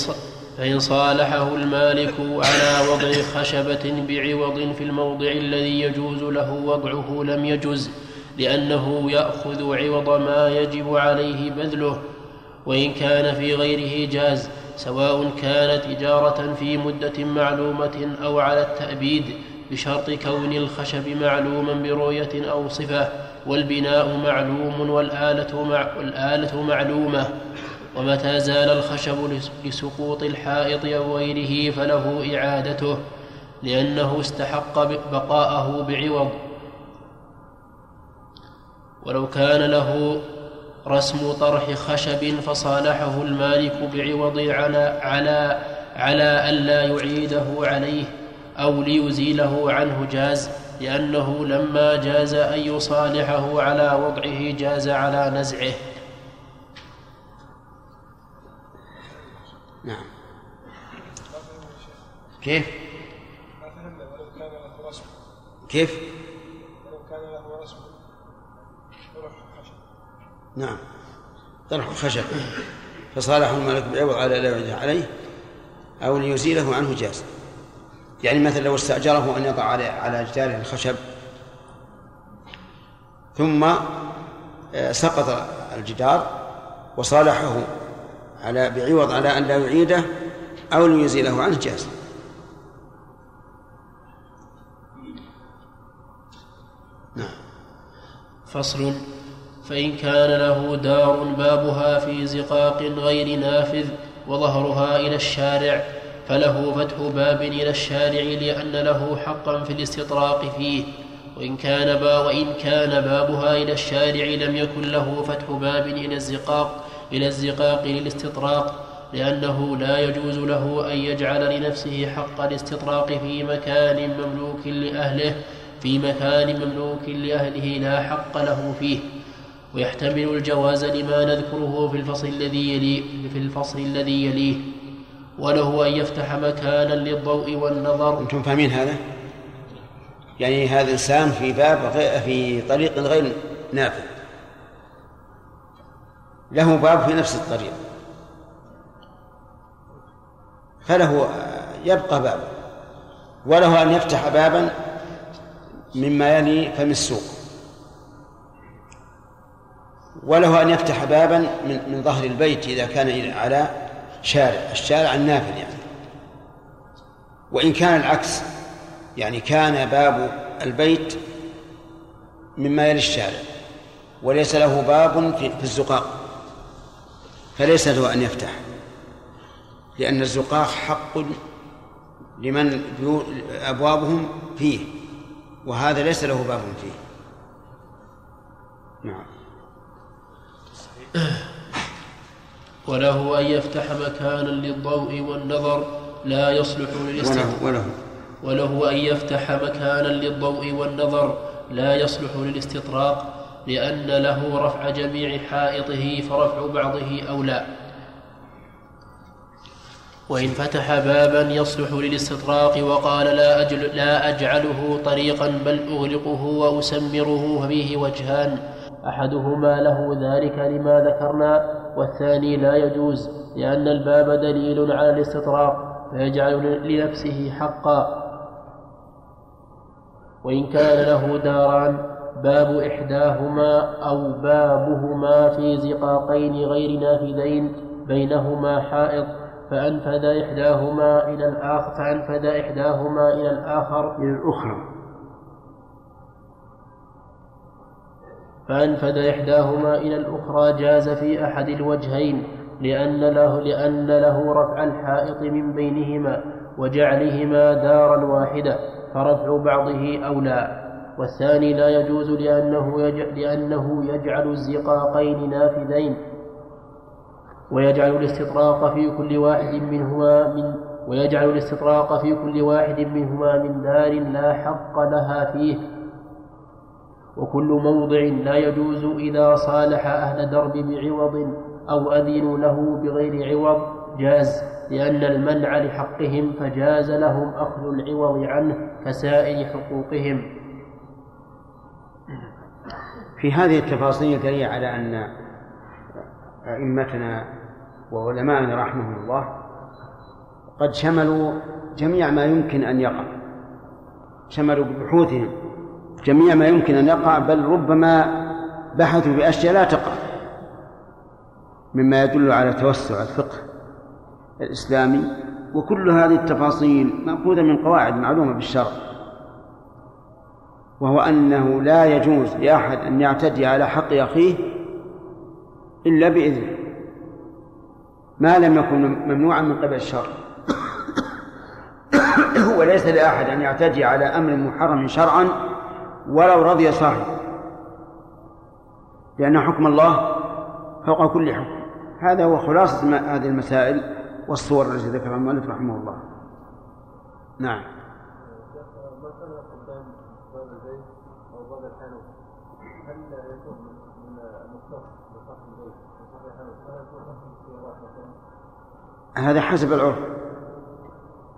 فإن صالحه المالك على وضع خشبة بعوض في الموضع الذي يجوز له وضعه لم يجز لأنه يأخذ عوض ما يجب عليه بذله وإن كان في غيره جاز سواء كانت إجارة في مدة معلومة أو على التأبيد بشرط كون الخشب معلوما برؤية أو صفة والبناء معلوم والآلة, مع والآلة معلومة. ومتى زال الخشب لسقوط الحائط أو غيره فله إعادته لأنه استحق بقاءه بعوض. ولو كان له رسم طرح خشب فصالحه المالك بعوض على على على ألا يعيده عليه أو ليزيله عنه جاز لأنه لما جاز أن يصالحه على وضعه جاز على نزعه نعم كيف؟ كيف؟ نعم. طرح الخشب فصالحه الملك بعوض على لا يعيده عليه أو ليزيله عنه جاز. يعني مثلا لو استأجره أن يضع على على جدار الخشب. ثم آه، سقط الجدار وصالحه على بعوض على أن لا يعيده أو ليزيله عنه جاز. نعم. فصل. فإن كان له دار بابها في زقاق غير نافذ وظهرها إلى الشارع فله فتح باب إلى الشارع لأن له حقا في الاستطراق فيه. وإن كان با وإن كان بابها إلى الشارع لم يكن له فتح باب إلى الزقاق إلى الزقاق للاستطراق لأنه لا يجوز له أن يجعل لنفسه حق الاستطراق في مكان مملوك لأهله في مكان مملوك لأهله لا حق له فيه. ويحتمل الجواز لما نذكره في الفصل الذي يليه في الفصل الذي يليه. وله أن يفتح مكانا للضوء والنظر. أنتم فاهمين هذا؟ يعني هذا إنسان في باب في طريق غير نافذ. له باب في نفس الطريق. فله يبقى باب. وله أن يفتح بابا مما يلي فم السوق. وله أن يفتح بابا من, من ظهر البيت إذا كان على شارع الشارع النافذ يعني. وإن كان العكس يعني كان باب البيت مما يلي الشارع وليس له باب في, الزقاق فليس له أن يفتح لأن الزقاق حق لمن أبوابهم فيه وهذا ليس له باب فيه. نعم. [SIGHS] وله أن يفتح مكانا للضوء والنظر لا يصلح للاستطراق وله وله. أن يفتح مكانا للضوء والنظر لا يصلح للاستطراق لأن له رفع جميع حائطه فرفع بعضه أولى وإن فتح بابا يصلح للاستطراق وقال لا, أجل لا أجعله طريقا بل أغلقه وأسمره ففيه وجهان أحدهما له ذلك لما ذكرنا والثاني لا يجوز لأن الباب دليل على الاستطراق فيجعل لنفسه حقا. وإن كان له داران باب إحداهما أو بابهما في زقاقين غير نافذين بينهما حائط فأنفذ إحداهما إلى الآخر فأنفذ إحداهما إلى الآخر. إلى الأخرى. فأنفذ إحداهما إلى الأخرى جاز في أحد الوجهين لأن له لأن له رفع الحائط من بينهما وجعلهما دارا واحدة فرفع بعضه أولى. والثاني لا يجوز لأنه يجعل, لأنه يجعل الزقاقين نافذين. ويجعل الاستطراق في كل واحد منهما من ويجعل الاستطراق في كل واحد منهما من دار لا حق لها فيه. وكل موضع لا يجوز إذا صالح أهل درب بعوض أو أذنوا له بغير عوض. جاز لأن المنع لحقهم فجاز لهم أخذ العوض عنه كسائر حقوقهم. في هذه التفاصيل دليل على أن أئمتنا وعلماءنا رحمهم الله قد شملوا جميع ما يمكن أن يقع. شملوا ببحوثهم جميع ما يمكن أن يقع بل ربما بحثوا في أشياء لا تقع مما يدل على توسع الفقه الإسلامي. وكل هذه التفاصيل مأخوذة من قواعد معلومة بالشرع وهو أنه لا يجوز لأحد أن يعتدي على حق أخيه إلا بإذنه ما لم يكن ممنوعا من قبل الشرع. [COUGHS] وليس لأحد أن يعتدي على أمر محرم شرعا ولو رضي صاحبه لأن حكم الله فوق كل حكم. هذا هو خلاصة هذه المسائل والصور التي ذكرها المؤلف رحمه الله. نعم. ما هذا حسب العرف.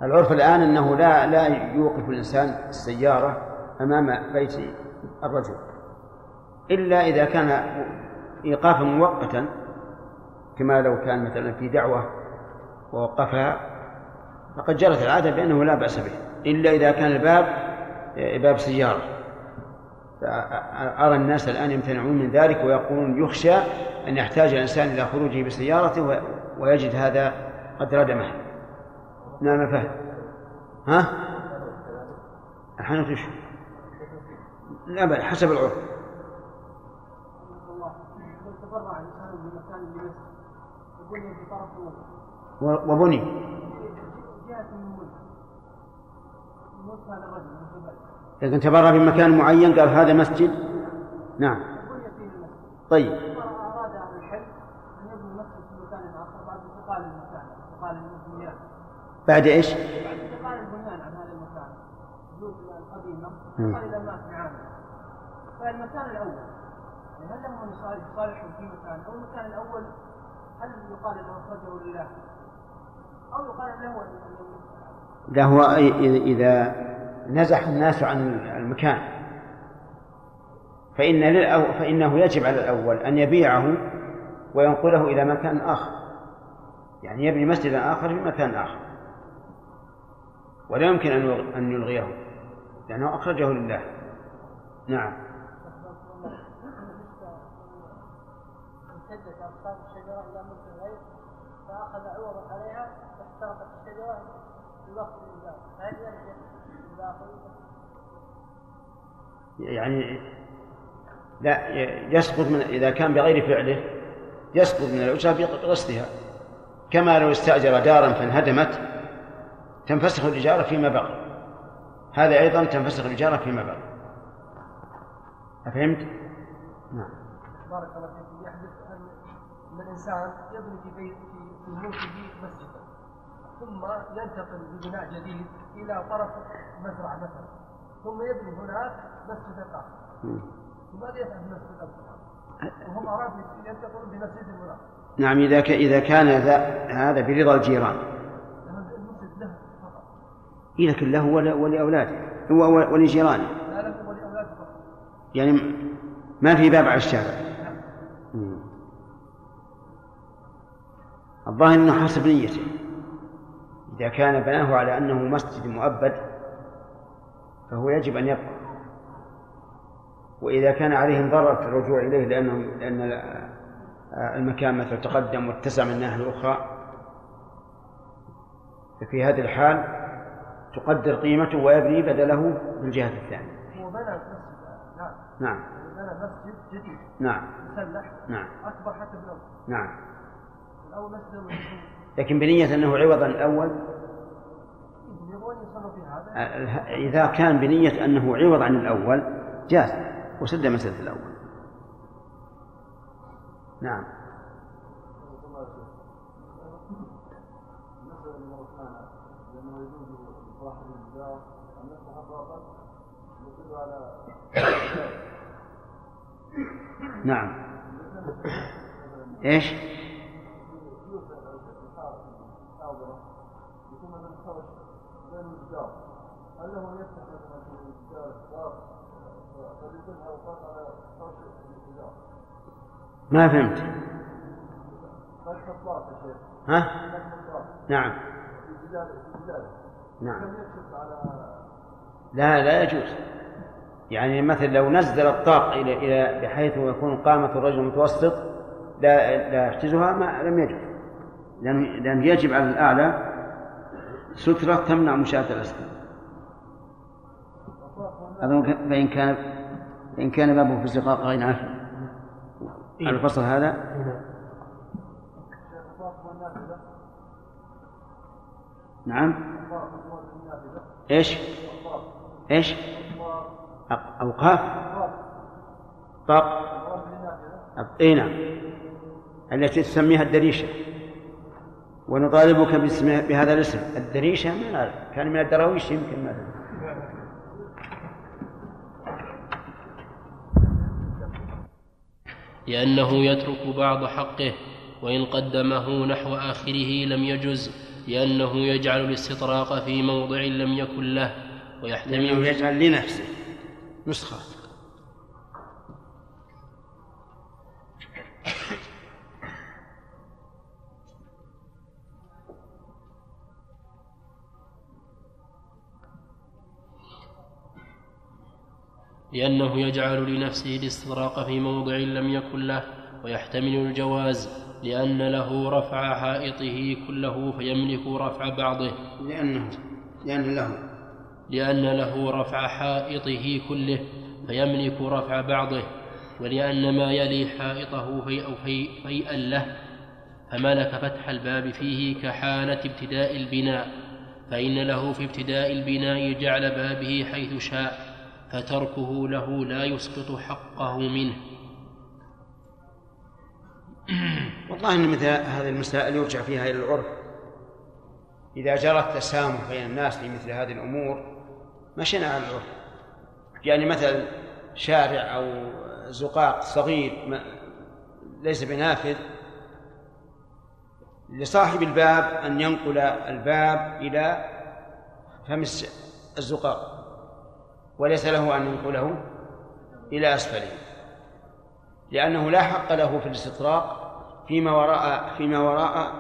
العرف الآن أنه لا لا يوقف الإنسان السيارة أمام بيت الرجل إلا إذا كان إيقافا مؤقتا كما لو كان مثلا في دعوة ووقفها فقد جرت العادة بأنه لا بأس به إلا إذا كان الباب باب سيارة أرى الناس الآن يمتنعون من ذلك ويقولون يخشى أن يحتاج الإنسان إلى خروجه بسيارته ويجد هذا قد ردمه نعم فهد ها؟ الحنوت وش؟ لا بل حسب العرف. وبني. لكن تبرع في مكان معين قال هذا مسجد. نعم. طيب. أراد أهل الحل أن يبنوا مسجد في مكان آخر بعد انتقال المكان انتقال البنيان بعد إيش؟ بعد إنتقال البنيان عن هذا المكان القديمة. فالمكان الأول. يعني هل لهم أن يصالحوا في مكان؟ أو المكان الأول هل يقال أنه أخرجه لله؟ أو يقال له لا هو إذا نزح الناس عن المكان. فإن. فإنه يجب على الأول أن يبيعه وينقله إلى مكان آخر. يعني يبني مسجدا آخر في مكان آخر. ولا يمكن أن أن يلغيه لأنه أخرجه لله. نعم. امتدت أغصان الشجرة إلى ملك الغير فأخذ عوضا عليها فاحترقت الشجرة في وقت الإنزال هل يرجع الباقي؟ يعني لا يسقط من إذا كان بغير فعله يسقط من الأجرة بقصدها كما لو استأجر دارا فانهدمت تنفسخ الإجارة فيما بقي. هذا أيضا تنفسخ الإجارة فيما بقي. أفهمت؟ نعم. بارك الله أن أن الإنسان يبني في بيت في ملكه مسجدا ثم ينتقل ببناء جديد إلى طرف مزرعة مثلا ثم يبني هناك مسجدا آخر. وماذا يفعل المسجد الآخر؟ وهم أرادوا ينتقلون بمسجد هناك نعم إذا ك... إذا كان ذا... هذا برضا الجيران. إيه لكن له ول... ولأولاده ولجيرانه. يعني ما في باب على الشارع. الظاهر إنه حسب نيته. إذا كان بناه على أنه مسجد مؤبد فهو يجب أن يبقى. وإذا كان عليهم ضرر في الرجوع إليه لأنه لأن المكان مثلا تقدم واتسع من الناحية الأخرى ففي هذه الحال تقدر قيمته ويبني بدله بالجهه الثانية. هو بنى مسجد نعم. نعم بنى مسجد جديد. نعم. مسلح. نعم. أكبر حتى من نعم. لكن بنية أنه عوض عن الأول هذا. إذا كان بنية أنه عوض عن الأول جاز. وسد مسألة الأول. نعم. نعم. إيش؟ ما فهمت. ها؟ نعم. نعم. لا لا يجوز. يعني مثلا لو نزل الطاق إلى إلى بحيث يكون قامة الرجل متوسط لا لا يحتجها ما لم يجوز. لأن لأن يجب على الأعلى سترة تمنع مشاهدة الأسفل أظن فإن كان فإن كان بابه في الزقاق غير عافية على الفصل هذا؟ نعم. إيش؟ إيش؟ أوقاف. طاق. إي نعم. التي تسميها الدريشة. ونطالبك باسم بهذا الاسم. الدريشة ما نعرف كان من الدراويش يمكن مثلا لأنه يترك بعض حقه وإن قدمه نحو آخره لم يجز لأنه يجعل الاستطراق في موضع لم يكن له لأنه ويحتمل يجعل لنفسه. نسخة. لأنه يجعل لنفسه الاستطراق في موضع لم يكن له ويحتمل الجواز لأن له رفع حائطه كله فيملك رفع بعضه. لأنه لأن له. لأن له رفع حائطه كله فيملك رفع بعضه ولأن ما يلي حائطه في أو في فيئا له فملك فتح الباب فيه كحالة ابتداء البناء فإن له في ابتداء البناء جعل بابه حيث شاء. فتركه له لا يسقط حقه منه. [CLEARS THROAT] والله إن مثل هذه المسائل يرجع فيها إلى العرف. إذا جرى التسامح بين الناس في مثل هذه الأمور مشينا على العرف. يعني مثلا شارع أو زقاق صغير ليس بنافذ لصاحب الباب أن ينقل الباب إلى فم الزقاق. وليس له أن ينقله إلى أسفله لأنه لا حق له في الاستطراق فيما وراء فيما وراء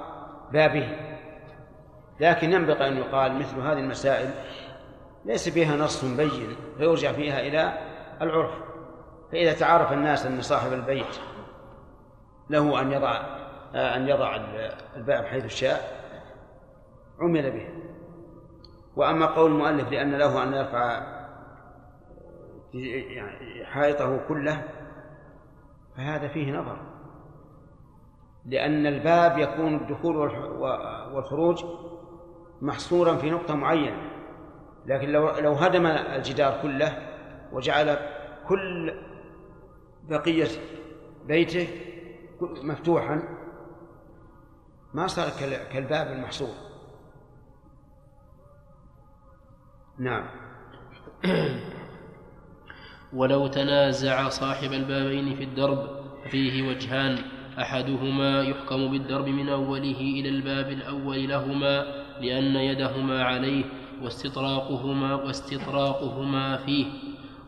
بابه. لكن ينبغي أن يقال مثل هذه المسائل ليس فيها نص بين فيرجع فيها إلى العرف. فإذا تعارف الناس أن صاحب البيت له أن يضع أن يضع الباب حيث شاء عمل به. وأما قول المؤلف لأن له أن يرفع حائطه كله فهذا فيه نظر. لأن الباب يكون الدخول والخروج محصورا في نقطة معينة. لكن لو لو هدم الجدار كله وجعل كل بقية بيته مفتوحا ما صار كال- كالباب المحصور. نعم. [COUGHS] ولو تنازع صاحب البابين في الدرب فيه وجهان. أحدهما يحكم بالدرب من أوله إلى الباب الأول لهما لأن يدهما عليه واستطراقهما واستطراقهما فيه.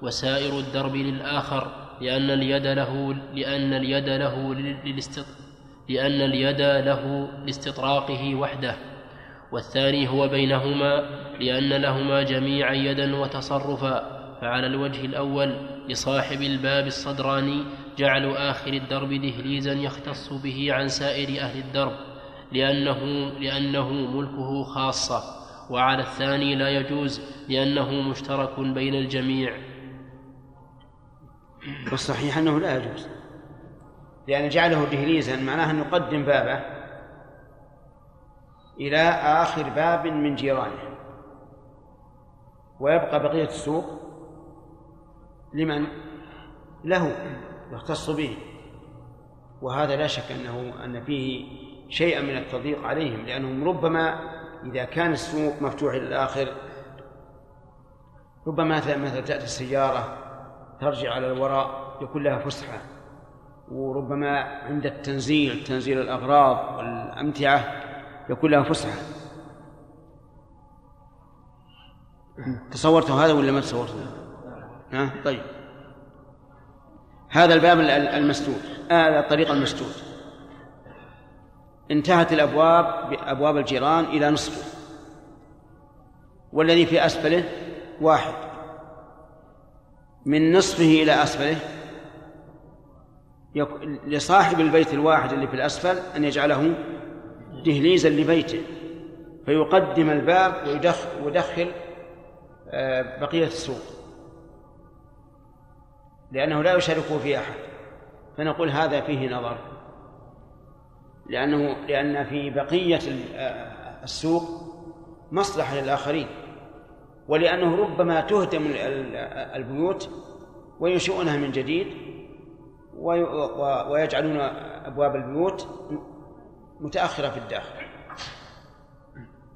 وسائر الدرب للآخر لأن اليد له لأن اليد له للاستط لأن اليد له لاستطراقه وحده. والثاني هو بينهما لأن لهما جميعا يدا وتصرفا. فعلى الوجه الأول لصاحب الباب الصدراني جعل آخر الدرب دهليزا يختص به عن سائر أهل الدرب لأنه لأنه ملكه خاصة. وعلى الثاني لا يجوز لأنه مشترك بين الجميع. والصحيح أنه لا يجوز. لأن جعله دهليزا معناه أن يقدم بابه إلى آخر باب من جيرانه. ويبقى بقية السوق لمن؟ له يختص به. وهذا لا شك أنه أن فيه شيئا من التضييق عليهم لأنهم ربما إذا كان السوق مفتوح إلى الآخر ربما مثلا تأتي السيارة ترجع على الوراء يكون لها فسحة. وربما عند التنزيل تنزيل الأغراض والأمتعة يكون لها فسحة. تصورت هذا ولا ما تصورته؟ ها؟ طيب. هذا الباب ال- ال- المسدود هذا الطريق المسدود انتهت الأبواب بأبواب الجيران إلى نصفه والذي في أسفله واحد. من نصفه إلى أسفله لصاحب البيت الواحد اللي في الأسفل أن يجعله دهليزا لبيته. فيقدم الباب ويدخل آه، بقية السوق. لأنه لا يشاركه في أحد. فنقول هذا فيه نظر. لأنه لأن في بقية آه، السوق مصلحة للآخرين. ولأنه ربما تهدم ال- ال- البيوت وينشئونها من جديد ويجعلون أبواب البيوت متأخرة في الداخل.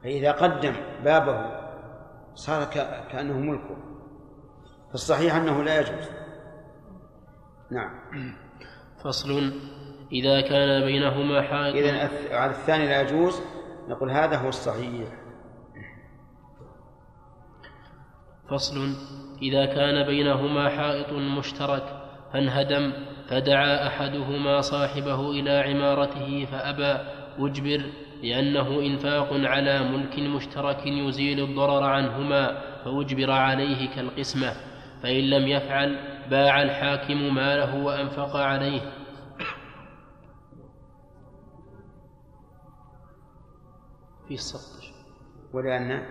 فإذا قدم بابه صار كأنه ملكه. فالصحيح أنه لا يجوز. نعم. فصل. إذا كان بينهما حائط إذا على الثاني لا يجوز. نقول هذا هو الصحيح. فصل. إذا كان بينهما حائط مشترك فانهدم فدعا أحدهما صاحبه إلى عمارته فأبى. أجبر لأنه إنفاق على ملك مشترك يزيل الضرر عنهما فأجبر عليه كالقسمة. فإن لم يفعل باع الحاكم ماله وأنفق عليه. في السطر ولأن؟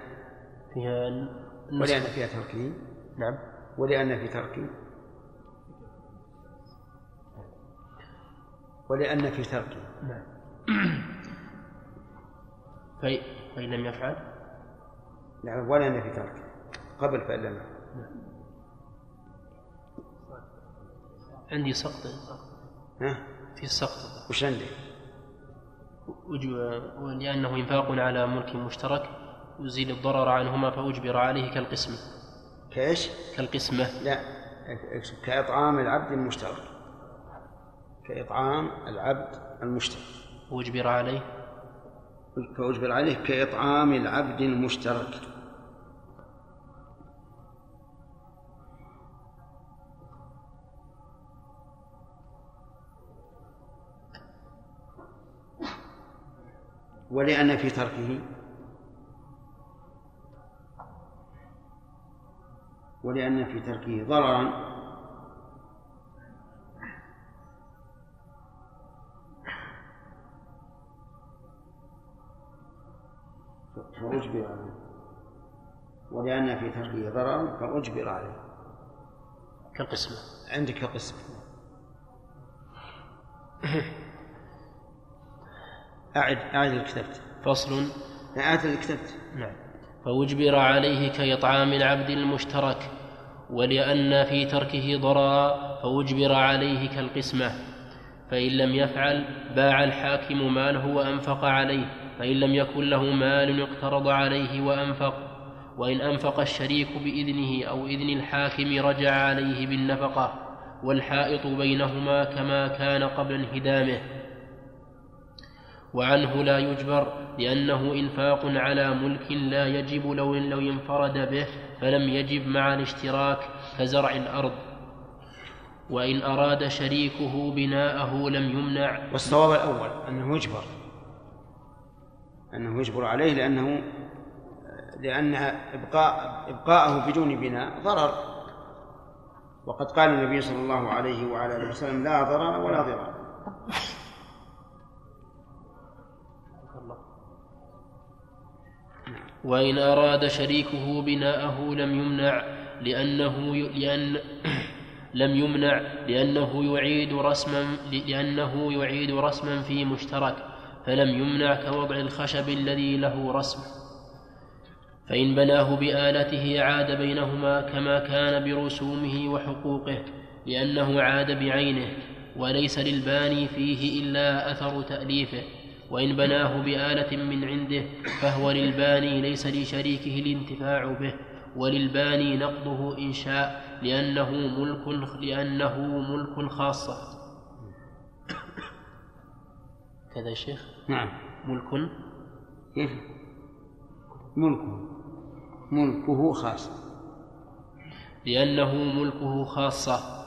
فيها النسخ. ولأن فيها تركيب نعم. ولأن في تركيب ولأن في تركيب نعم. [CLEARS THROAT] فإن لم يفعل؟ نعم ولأن في تركيب قبل فإن لم يفعل. عندي سقط ها؟ في سقط وش عندك؟ وج- ولأنه إنفاق على ملك مشترك يزيل الضرر عنهما فأجبر عليه كالقسمة. كإيش؟ كالقسمة. لا كإطعام العبد المشترك. كإطعام العبد المشترك. وأجبر عليه. فأجبر عليه كإطعام العبد المشترك. ولأن في تركه. ولأن في تركه ضررا. فأجبر عليه. ولأن في تركه ضررا فأجبر عليه. كالقسمة. عندك قسم. [COUGHS] أعد أعد اللي كتبت فصل. أعد اللي كتبت نعم. فأجبر عليه كإطعام العبد المشترك ولأن في تركه ضررا فأجبر عليه كالقسمة. فإن لم يفعل باع الحاكم ماله وأنفق عليه. فإن لم يكن له مال اقترض عليه وأنفق. وإن أنفق الشريك بإذنه أو إذن الحاكم رجع عليه بالنفقة. والحائط بينهما كما كان قبل انهدامه. وعنه لا يجبر لأنه إنفاق على ملك لا يجب لو لو انفرد به فلم يجب مع الاشتراك كزرع الأرض. وإن أراد شريكه بناءه لم يمنع. والصواب الأول أنه يجبر. أنه يجبر عليه لأنه لأن إبقاء إبقاءه بدون بناء ضرر. وقد قال النبي صلى الله عليه وعلى آله وسلم لا ضرر ولا ضرار. وإن أراد شريكه بناءه لم يمنع لأنه. لأن [CLEARS THROAT] لم يمنع لأنه يعيد رسما لأنه يعيد رسما في مشترك فلم يمنع كوضع الخشب الذي له رسم فإن بناه بآلته عاد بينهما كما كان برسومه وحقوقه لأنه عاد بعينه وليس للباني فيه إلا أثر تأليفه وإن بناه بآلة من عنده فهو للباني ليس لشريكه الانتفاع به وللباني نقضه إن شاء لأنه ملك لأنه ملك خاصة كذا يا شيخ؟ نعم. ملك. كيف؟ ملكه ملكه خاص. لأنه ملكه خاصة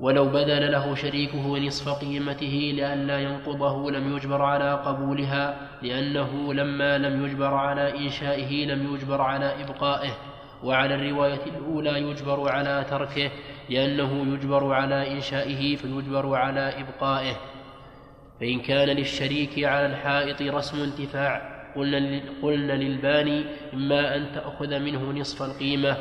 ولو بذل له شريكه نصف قيمته لئلا ينقضه لم يجبر على قبولها لأنه لما لم يجبر على إنشائه لم يجبر على إبقائه. وعلى الرواية الأولى يجبر على تركه لأنه يجبر على إنشائه فيجبر على إبقائه. فإن كان للشريك على الحائط رسم انتفاع قلنا للباني إما أن تأخذ منه نصف القيمة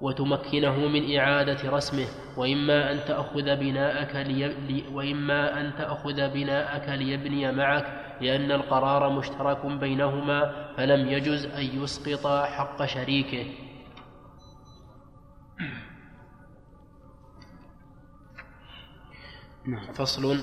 وتمكنه من إعادة رسمه وإما أن تأخذ بناءك لي... وإما أن تأخذ بناءك ليبني معك لأن القرار مشترك بينهما فلم يجز أن يسقط حق شريكه. فصل.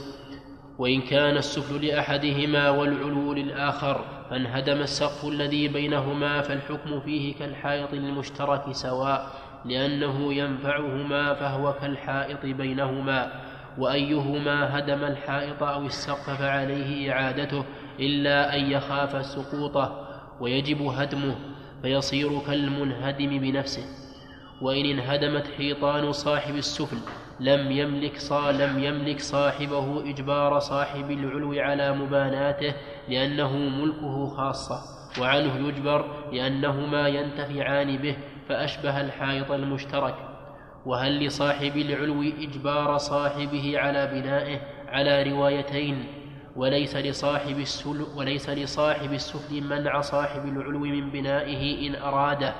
وإن كان السفل لأحدهما والعلو للآخر فانهدم السقف الذي بينهما فالحكم فيه كالحائط المشترك سواء. لأنه ينفعهما فهو كالحائط بينهما وأيهما هدم الحائط أو السقف فعليه إعادته إلا أن يخاف سقوطه ويجب هدمه فيصير كالمنهدم بنفسه. وإن انهدمت حيطان صاحب السفل لم يملك صا لم يملك صاحبه إجبار صاحب العلو على مباناته لأنه ملكه خاصة وعنه يجبر لأنهما ينتفعان به فأشبه الحائط المشترك. وهل لصاحب العلو إجبار صاحبه على بنائه على روايتين؟ وليس لصاحب السل وليس لصاحب السفل منع صاحب العلو من بنائه إن أراده.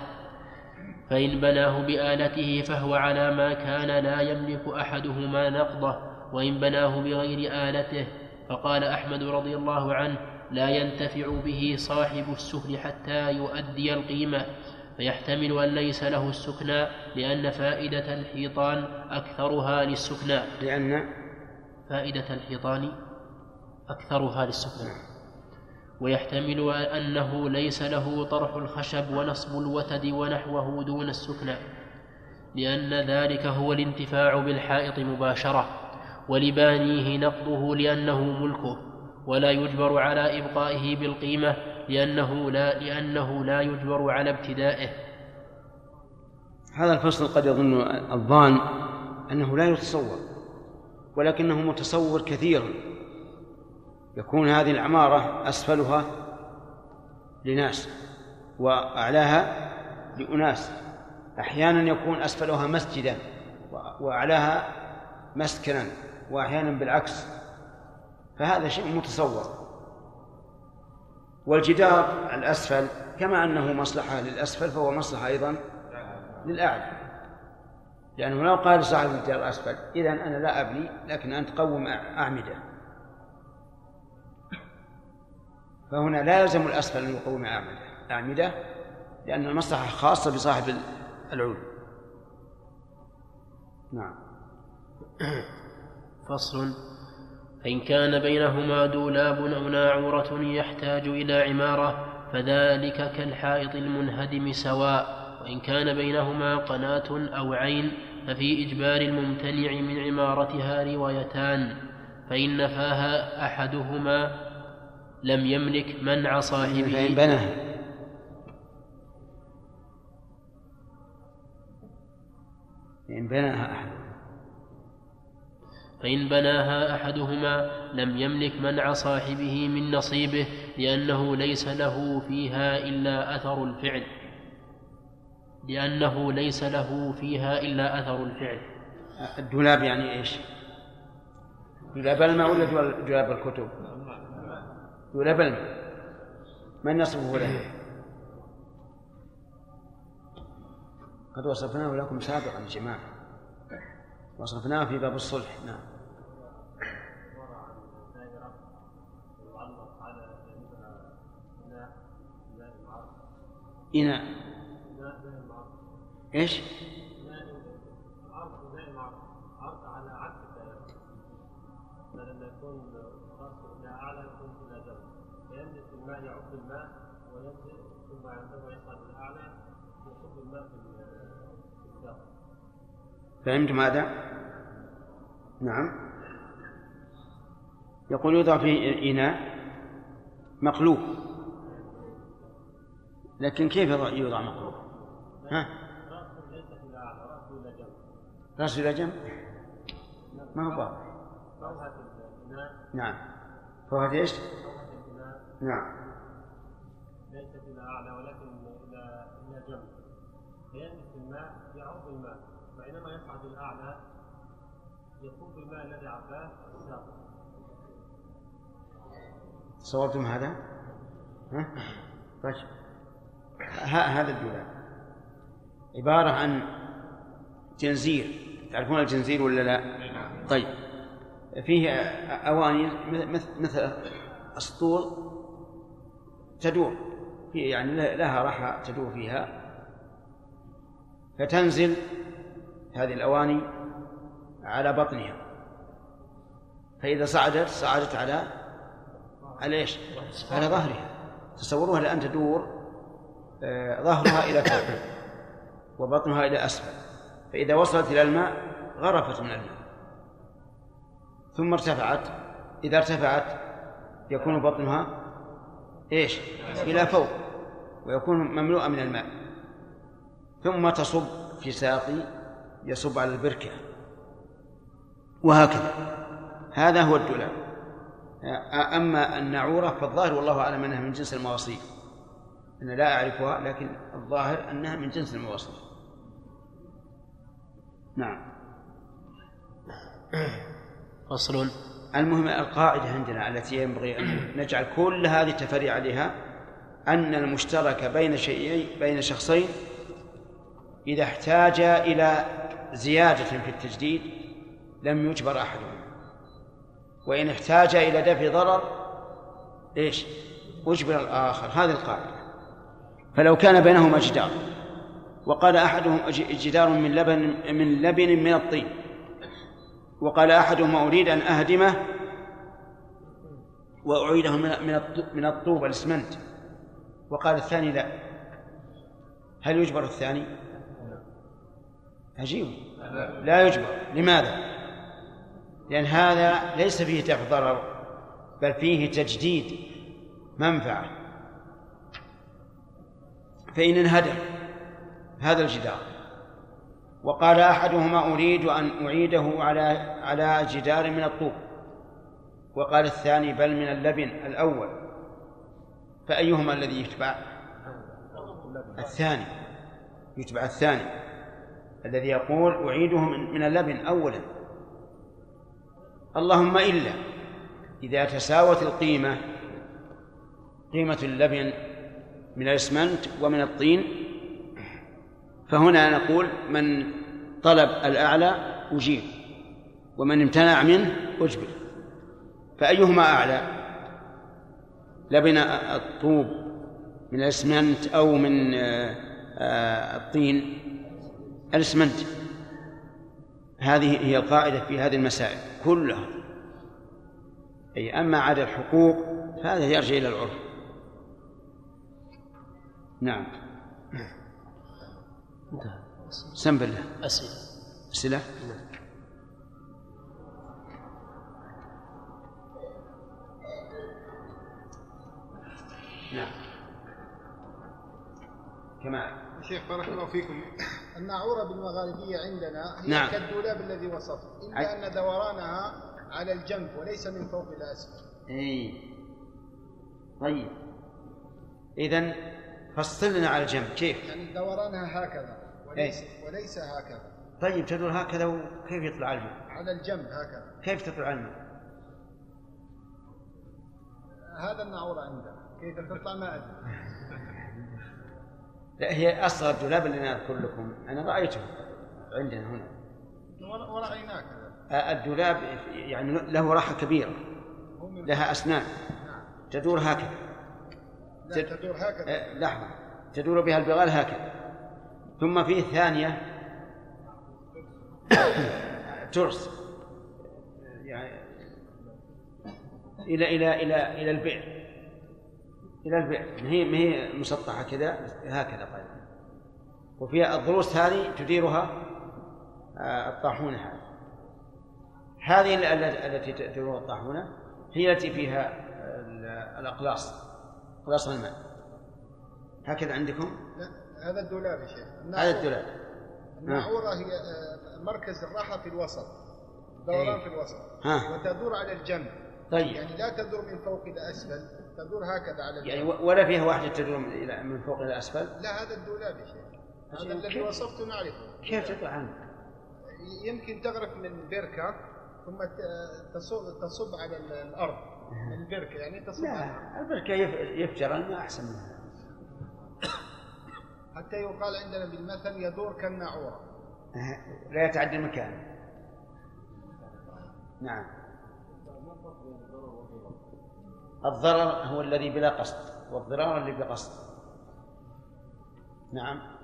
فإن بناه بآلته فهو على ما كان لا يملك أحدهما نقضه. وإن بناه بغير آلته فقال أحمد رضي الله عنه لا ينتفع به صاحب السفل حتى يؤدي القيمة. فيحتمل أن ليس له السكنى لأن فائدة الحيطان أكثرها للسكنى. لأن فائدة الحيطان أكثرها للسكنى. ويحتمل أنه ليس له طرح الخشب ونصب الوتد ونحوه دون السكنى لأن ذلك هو الانتفاع بالحائط مباشرة ولبانيه نقضه لأنه ملكه. ولا يجبر على إبقائه بالقيمة لأنه لا لأنه لا يجبر على ابتدائه. هذا الفصل قد يظن الظان أنه لا يتصور ولكنه متصور كثيرا. يكون هذه العمارة أسفلها لناس وأعلاها لأناس. أحيانا يكون أسفلها مسجدا وأعلاها مسكنا وأحيانا بالعكس فهذا شيء متصور. والجدار الأسفل كما أنه مصلحة للأسفل فهو مصلحة أيضا للأعلى. لأنه لو قال صاحب الجدار الأسفل إذا أنا لا أبني لكن أنت قوم أعمدة. فهنا لا يلزم الأسفل أن يقوم أعمدة أعمدة لأن المصلحة خاصة بصاحب العود. نعم. فصل. فإن كان بينهما دولاب أو ناعورة يحتاج إلى عمارة فذلك كالحائط المنهدم سواء. وإن كان بينهما قناة أو عين ففي إجبار الممتنع من عمارتها روايتان. فإن نفاها أحدهما لم يملك منع صاحبه. فإن بناها فإن بناها أحد. فإن بناها أحدهما لم يملك منع صاحبه من نصيبه لأنه ليس له فيها إلا أثر الفعل لأنه ليس له فيها إلا أثر الفعل الدولاب يعني إيش؟ دولاب الماء ولا دولاب الكتب؟ دولاب الماء من يصفه له؟ قد وصفناه لكم سابقا يا جماعة وصفناه في باب الصلح نعم. إناء إيش؟ إلى فينزل في الماء يعب الماء ثم عندما يصعد يصب الماء في فهمتم هذا؟ نعم يقول يوضع في إناء مقلوب لكن كيف يوضع مقلوب؟ ها؟ رأس إلى جنب ما هو واضح نعم فوهة إيش؟ نعم ليست إلى أعلى ولكن إلى إلى جنب في الماء يعوض الماء بينما يصعد الأعلى يصب الماء الذي عباه الساق. صورتم هذا؟ ها؟ طيب. هذا الدولاب عبارة عن جنزير. تعرفون الجنزير ولا لا؟ طيب. فيه أواني مثل أسطول تدور. يعني لها راحة تدور فيها. فتنزل هذه الأواني على بطنها. فإذا صعدت صعدت على على إيش؟ على ظهرها. تصوروها الآن تدور آه، ظهرها إلى فوق وبطنها إلى أسفل. فإذا وصلت إلى الماء غرفت من الماء. ثم ارتفعت. إذا ارتفعت يكون بطنها إيش؟ إلى فوق ويكون مملوءا من الماء. ثم تصب في ساقي يصب على البركة. وهكذا. هذا هو الدولاب أما النعورة فالظاهر والله أعلم أنها من جنس المواصيل. أنا لا أعرفها لكن الظاهر أنها من جنس المواصيل. نعم. فصل. المهم القاعدة عندنا التي ينبغي أن نجعل كل هذه التفريع عليها أن المشترك بين شيئين بين شخصين إذا احتاج إلى زيادة في التجديد لم يجبر أحدهما وإن احتاج إلى دفع ضرر إيش؟ أجبر الآخر. هذه القاعدة. فلو كان بينهما جدار وقال أحدهم جدار من لبن من لبن من الطين وقال أحدهم أريد أن أهدمه وأعيده من من الطوب الإسمنت وقال الثاني لا. هل يجبر الثاني؟ عجيب. لا يجبر. لماذا؟ لأن هذا ليس فيه دفع ضرر بل فيه تجديد منفعة. فإن انهدم هذا الجدار وقال أحدهما أريد أن أعيده على على جدار من الطوب. وقال الثاني بل من اللبن الأول. فأيهما الذي يتبع؟ الثاني. يتبع الثاني. الذي يقول أعيده من اللبن أولا. اللهم إلا إذا تساوت القيمة قيمة اللبن من الإسمنت ومن الطين فهنا نقول من طلب الأعلى أجيب ومن امتنع منه أجبر. فأيهما أعلى؟ لبن الطوب من الإسمنت أو من آه، آه، الطين؟ الإسمنت. هذه هي القاعدة في هذه المسائل كلها. أي أما عدد الحقوق فهذا يرجع إلى العرف. نعم. سم بالله. أسئلة. أسئلة؟ نعم. كمال. شيخ بارك الله فيكم. الناعورة بالمغاربية عندنا هي نعم. كالدولاب الذي وصفت إلا أن دورانها على الجنب وليس من فوق إلى أسفل اي طيب. اذا فصل لنا على الجنب. كيف؟ يعني دورانها هكذا وليس وليس هكذا. طيب تدور هكذا وكيف يطلع الماء على الجنب هكذا. كيف تطلع الماء هذا الناعورة عندنا. كيف تطلع؟ ما أدري. [LAUGHS] لا هي أصغر دولاب اللي أنا اذكر لكم. أنا رأيته عندنا هنا. ور- ورأيناه كذا. آه، الدولاب يعني له راحة كبيرة. هو من لها أسنان. تدور هكذا. لا تدور هكذا. آه، لحظة. تدور بها البغال هكذا. ثم فيه ثانية [COUGHS] ترس. يعني إلى إلى إلى إلى البئر إلى البئر ما هي ما هي مسطحة كذا؟ هكذا طيب. وفيها الضروس هذه تديرها آه، الطاحونة هذه. هذه ال- ال- التي تديرها الطاحونة هي التي فيها ال- الأقلاص أقلاص الماء. هكذا عندكم؟ لا هذا الدولاب يا شيخ. هذا الدولاب. الناعورة هي آه، مركز الراحة في الوسط دوران إيه. في الوسط. ها. وتدور على الجنب. طيب. يعني لا تدور من فوق إلى أسفل. تدور هكذا على الجنب يعني ولا فيها واحدة تدور من إلى- من فوق إلى أسفل لا هذا الدولاب يا شيخ. هذا الذي؟ وصفته نعرفه كيف تطلع عنه؟ يمكن تغرف من بركة ثم تصب تصب على ال- الأرض. البركة يعني تصب على لا البركة يف- يفجر الماء أحسن منها. حتى يقال عندنا بالمثل يدور كالناعورة. لا يتعدى المكان. نعم. الضرر هو الذي بلا قصد والضرار اللي بقصد. نعم.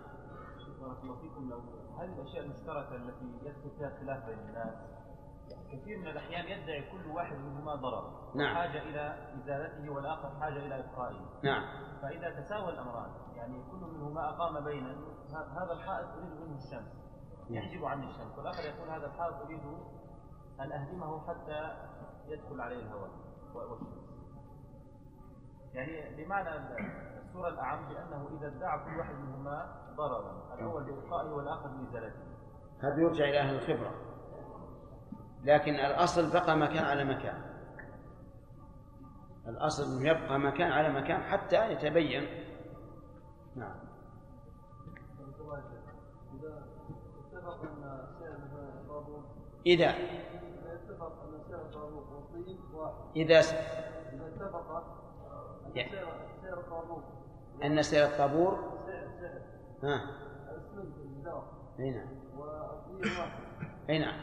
بارك الله فيكم. لو هذه الأشياء المشتركة التي يدخل فيها خلاف بين الناس كثير من الأحيان يدعي كل واحد منهما ضرر. نعم. حاجة إلى إزالته والآخر حاجة إلى إبقائه. نعم. فإذا تساوى الأمران يعني كل منهما أقام بين هذا الحائط اريد منه الشمس نعم. يحجب عني الشمس. والآخر يقول هذا الحائط اريد أن أهدمه حتى يدخل عليه الهواء والشمس. يعني بمعنى الصورة الأعم بأنه إذا ادعى كل واحد منهما ضررا. الأول بإلقائه والآخر بإزالته. هذا يرجع إلى أهل الخبرة. لكن الأصل بقى مكان على مكان. الأصل أنه يبقى مكان على مكان حتى يتبين. نعم. إذا. إذا أن سير الطابور ها. أي نعم. أي نعم.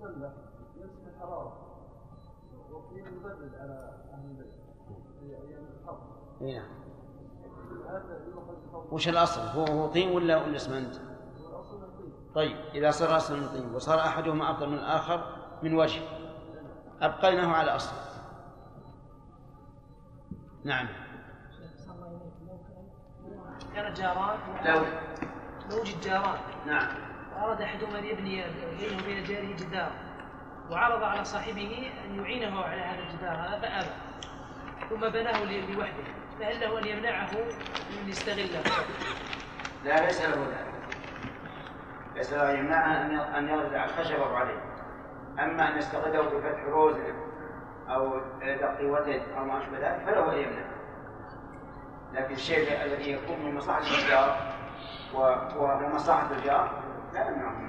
مسلح الحرارة على أهل البيت. في أيام أي نعم. وش الأصل؟ هو هو طين ولا ولا اسمنت؟ طيب إذا صار أصلا من طين وصار أحدهما أفضل من الآخر من وجه؟ أبقيناه على أصل. نعم. كان جاران. لو لو وجد جاران. نعم. وأراد أحدهما أن يبني بينه وبين جاره جدار. وعرض على صاحبه أن يعينه على هذا الجدار. هذا فأبى. ثم بناه لوحده. فهل له أن يمنعه من يستغله؟ لا ليس له ذلك. ليس له أن يمنعه أن يرجع الخشب عليه. أما أن يستغله بفتح روز أو دق وتد أو ما أشبه ذلك فله أن يمنع. لكن الشيء الذي يكون من مصلحة الجار ومن مصلحة الجار لا يمنعه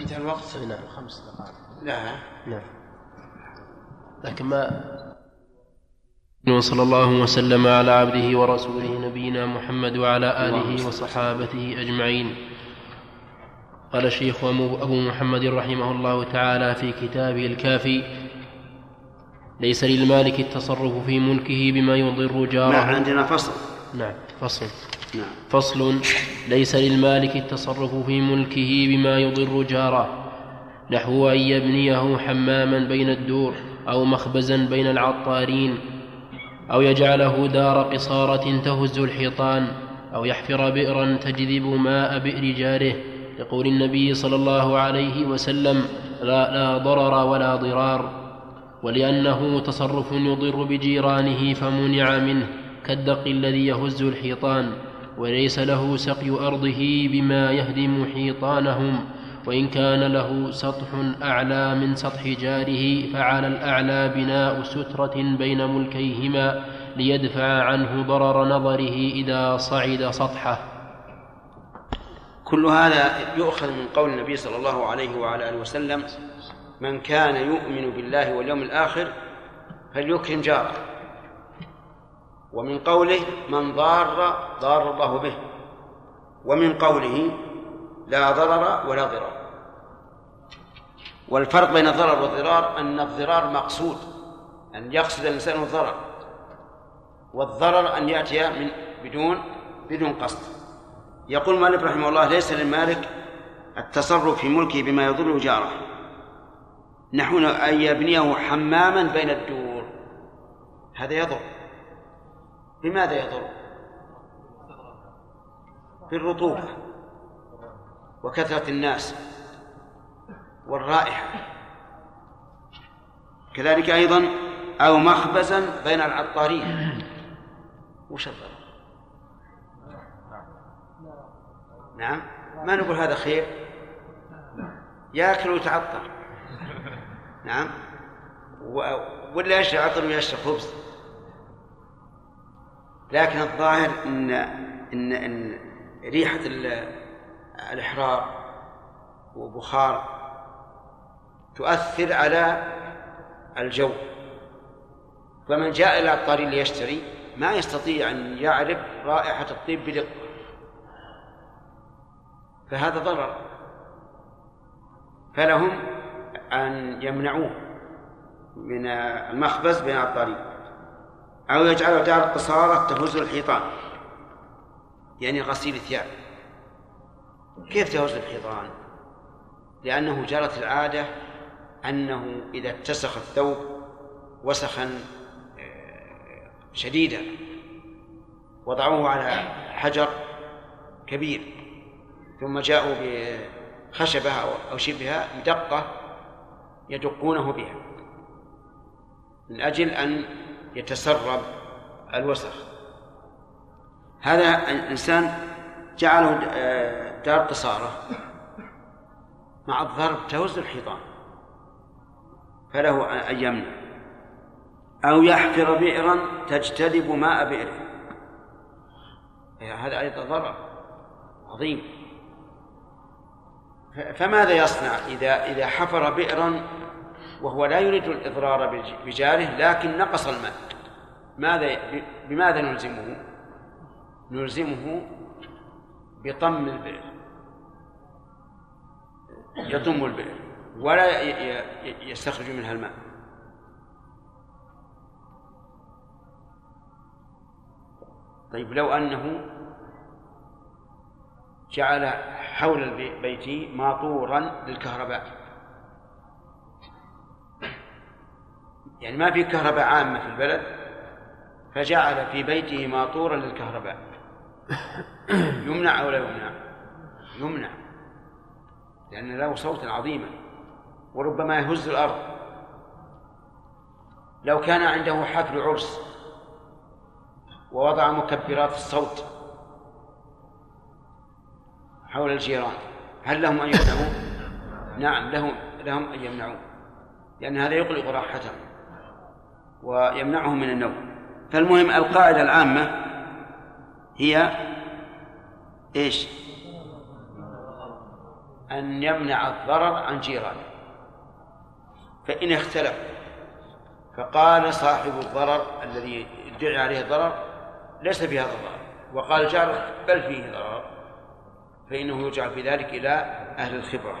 انتهى الوقت؟ نعم خمس دقائق. لا. نعم. لكن ما وصلى الله وسلم على عبده ورسوله نبينا محمد وعلى آله وصحابته أجمعين. قال الشيخ أبو محمد رحمه الله تعالى في كتابه الكافي ليس للمالك التصرف في ملكه بما يضر جاره. نعم عندنا فصل. نعم فصل. نعم. فصل ليس للمالك التصرف في ملكه بما يضر جاره. نحو أن يبنيه حماما بين الدور أو مخبزا بين العطارين أو يجعله دار قصارة تهز الحيطان أو يحفر بئرا تجذب ماء بئر جاره لقول النبي صلى الله عليه وسلم لا, لا ضرر ولا ضرار ولأنه تصرف يضر بجيرانه فمنع منه كالدق الذي يهز الحيطان وليس له سقي أرضه بما يهدم حيطانهم وإن كان له سطح أعلى من سطح جاره فعلى الأعلى بناء سترة بين ملكيهما ليدفع عنه ضرر نظره إذا صعد سطحه. كل هذا يؤخذ من قول النبي صلى الله عليه وعلى آله وسلم من كان يؤمن بالله واليوم الآخر فليكرم جاره. ومن قوله من ضار ضار الله به. ومن قوله لا ضرر ولا ضرار. والفرق بين الضرر والضرار أن الضرار مقصود أن يقصد الإنسان الضرر والضرر أن يأتي من بدون بدون قصد. يقول مالك رحمه الله ليس للمالك التصرف في ملكه بما يضر جاره. نحو أن يبنيه حماما بين الدور. هذا يضر. بماذا يضر؟ بالرطوبة وكثرة الناس والرائحة. كذلك أيضا أو مخبزا بين العطارين. وش الضرر؟ نعم. ما نقول هذا خير؟ ياكل ويتعطر. نعم. ولا يشرب عطر ويشرب خبز. لكن الظاهر ان ان إن ريحة الإحرار وبخار تؤثر على الجو. فمن جاء إلى الطريق ليشتري ما يستطيع أن يعرف رائحة الطيب بدقة. فهذا ضرر. فلهم أن يمنعوه من المخبز بين الطريق أو يجعلوا دار قصارة تهز الحيطان يعني غسيل الثياب. كيف تهز الحيطان؟ لأنه جرت العادة أنه إذا اتسخ الثوب وسخا شديدة وضعوه على حجر كبير. ثم جاءوا بخشبة أو شبهها بدقة يدقونه بها. من أجل أن يتسرب الوسخ. هذا إنسان جعله دار قصارة مع الضرب تهز الحيطان فله أن يمنع أو يحفر بئرا تجتذب ماء بئره. هذا أيضا ضرر عظيم. فماذا يصنع إذا إذا حفر بئرا وهو لا يريد الإضرار بجاره لكن نقص الماء؟ ماذا بماذا نلزمه؟ نلزمه بطم البئر. يطم البئر. ولا يستخرج منها الماء. طيب لو أنه جعل حول البيت ماطورا للكهرباء. يعني ما في كهرباء عامة في البلد فجعل في بيته ماطورا للكهرباء. [CLEARS THROAT] يمنع أو لا يمنع؟ يمنع. لأن له صوتا عظيما وربما يهز الأرض. لو كان عنده حفل عرس ووضع مكبرات الصوت حول الجيران هل لهم أن يمنعوا؟ نعم لهم لهم أن يمنعوا لأن هذا يقلق راحتهم ويمنعهم من النوم. فالمهم القاعدة العامة هي إيش؟ أن يمنع الضرر عن جيرانه. فإن اختلف فقال صاحب الضرر الذي ادعي عليه الضرر ليس في هذا الضرر. وقال جار بل فيه ضرر. فإنه يرجع في ذلك إلى أهل الخبرة.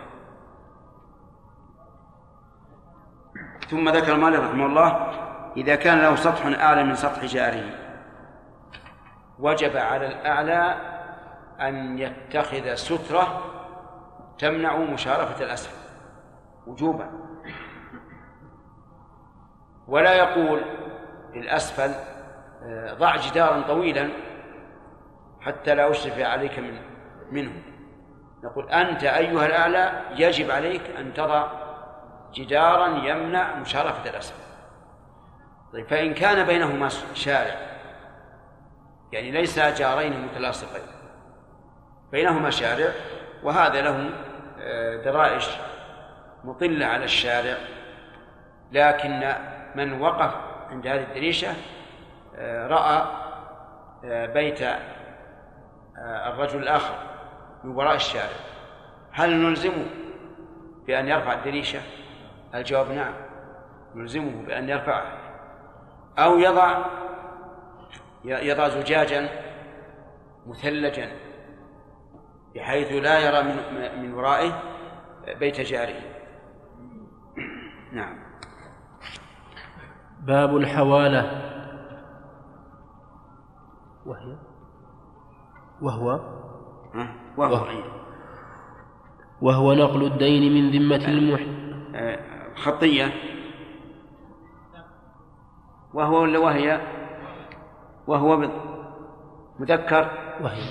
ثم ذكر مالك رحمه الله إذا كان له سطح أعلى من سطح جاره وجب على الأعلى أن يتخذ سترة تمنع مشارفة الأسفل وجوبا. ولا يقول للأسفل آه، ضع جدارا طويلا حتى لا أشرف عليك من منه نقول أنت أيها الأعلى يجب عليك أن تضع جدارا يمنع مشارفة الأسفل طيب فإن كان بينهما شارع يعني ليس جارين متلاصقين بينهما شارع وهذا له آه، درائش مطلة على الشارع. لكن من وقف عند هذه الدريشة آه، رأى آه، بيت الرجل الآخر من وراء الشارع. هل نلزمه بأن يرفع الدريشة؟ الجواب نعم نلزمه بأن يرفعها. أو يضع يضع زجاجا مثلجا. بحيث لا يرى من من ورائه بيت جاره. نعم. باب الحوالة. وهي؟ وهو؟ وهو. وهو, وهو نقل الدين من ذمة المح آه، خطية. وهو ولا وهي؟ وهو مذكر. وهي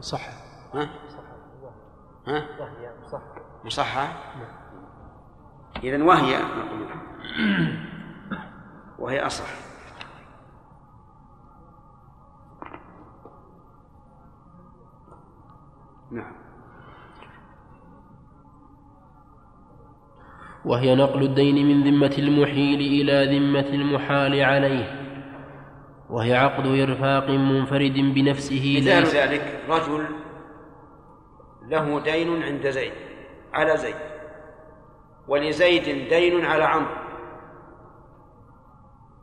صح. ها؟ ها؟ وهي مصحة. مصحة؟ إذا وهي نقول. وهي أصح. نعم. وهي نقل الدين من ذمة المحيل إلى ذمة المحال عليه. وهي عقد إرفاق منفرد بنفسه مثال ذلك رجل له دين عند زيد على زيد. ولزيد دين على عمرو.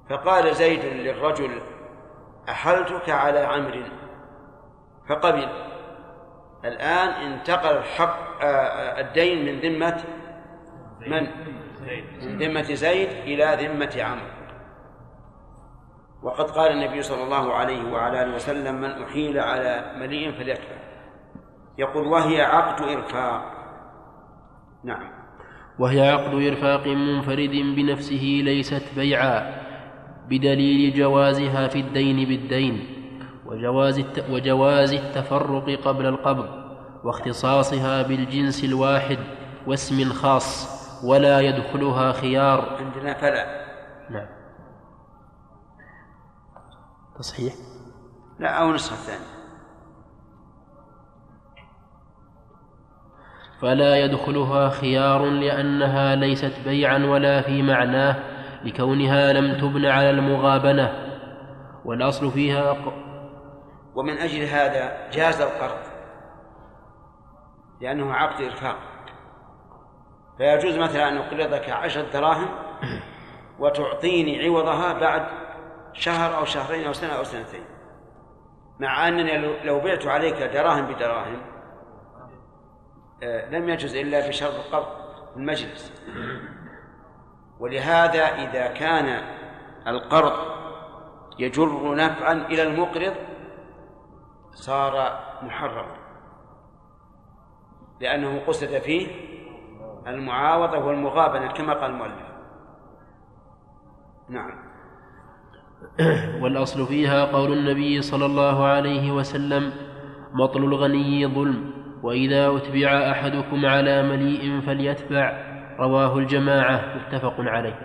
فقال زيد للرجل أحلتك على عمرو؟ فقبل الآن انتقل آه، آه، الدين من ذمة من؟ من ذمة زيد إلى ذمة عمرو. وقد قال النبي صلى الله عليه وعلى آله وسلم من أحيل على مليء فليكفر يقول وهي عقد إرفاق. نعم. وهي عقد إرفاق منفرد بنفسه ليست بيعا بدليل جوازها في الدين بالدين وجواز الت- وجواز التفرق قبل القبض واختصاصها بالجنس الواحد واسم خاص ولا يدخلها خيار. عندنا فلا. نعم. تصحيح؟ لا أو نسخة ثانية. فلا يدخلها خيار لأنها ليست بيعا ولا في معناه لكونها لم تبن على المغابنة. والأصل فيها ق- ومن أجل هذا جاز القرض لأنه عقد إرفاق. فيجوز مثلا أن أقرضك عشرة دراهم [CLEARS THROAT] وتعطيني عوضها بعد شهر أو شهرين أو سنة أو سنتين مع أنني لو- بعت عليك دراهم بدراهم لم يجوز إلا بشرط في المجلس ولهذا إذا كان القرض يجر نفعا إلى المقرض صار محرما لأنه قصد فيه المعاوضة والمغابنة كما قال المؤلف. نعم. [COUGHS] والأصل فيها قول النبي صلى الله عليه وسلم مطل الغني ظلم. وإذا أتبع أحدكم على مليء فليتبع. رواه الجماعة متفق عليه.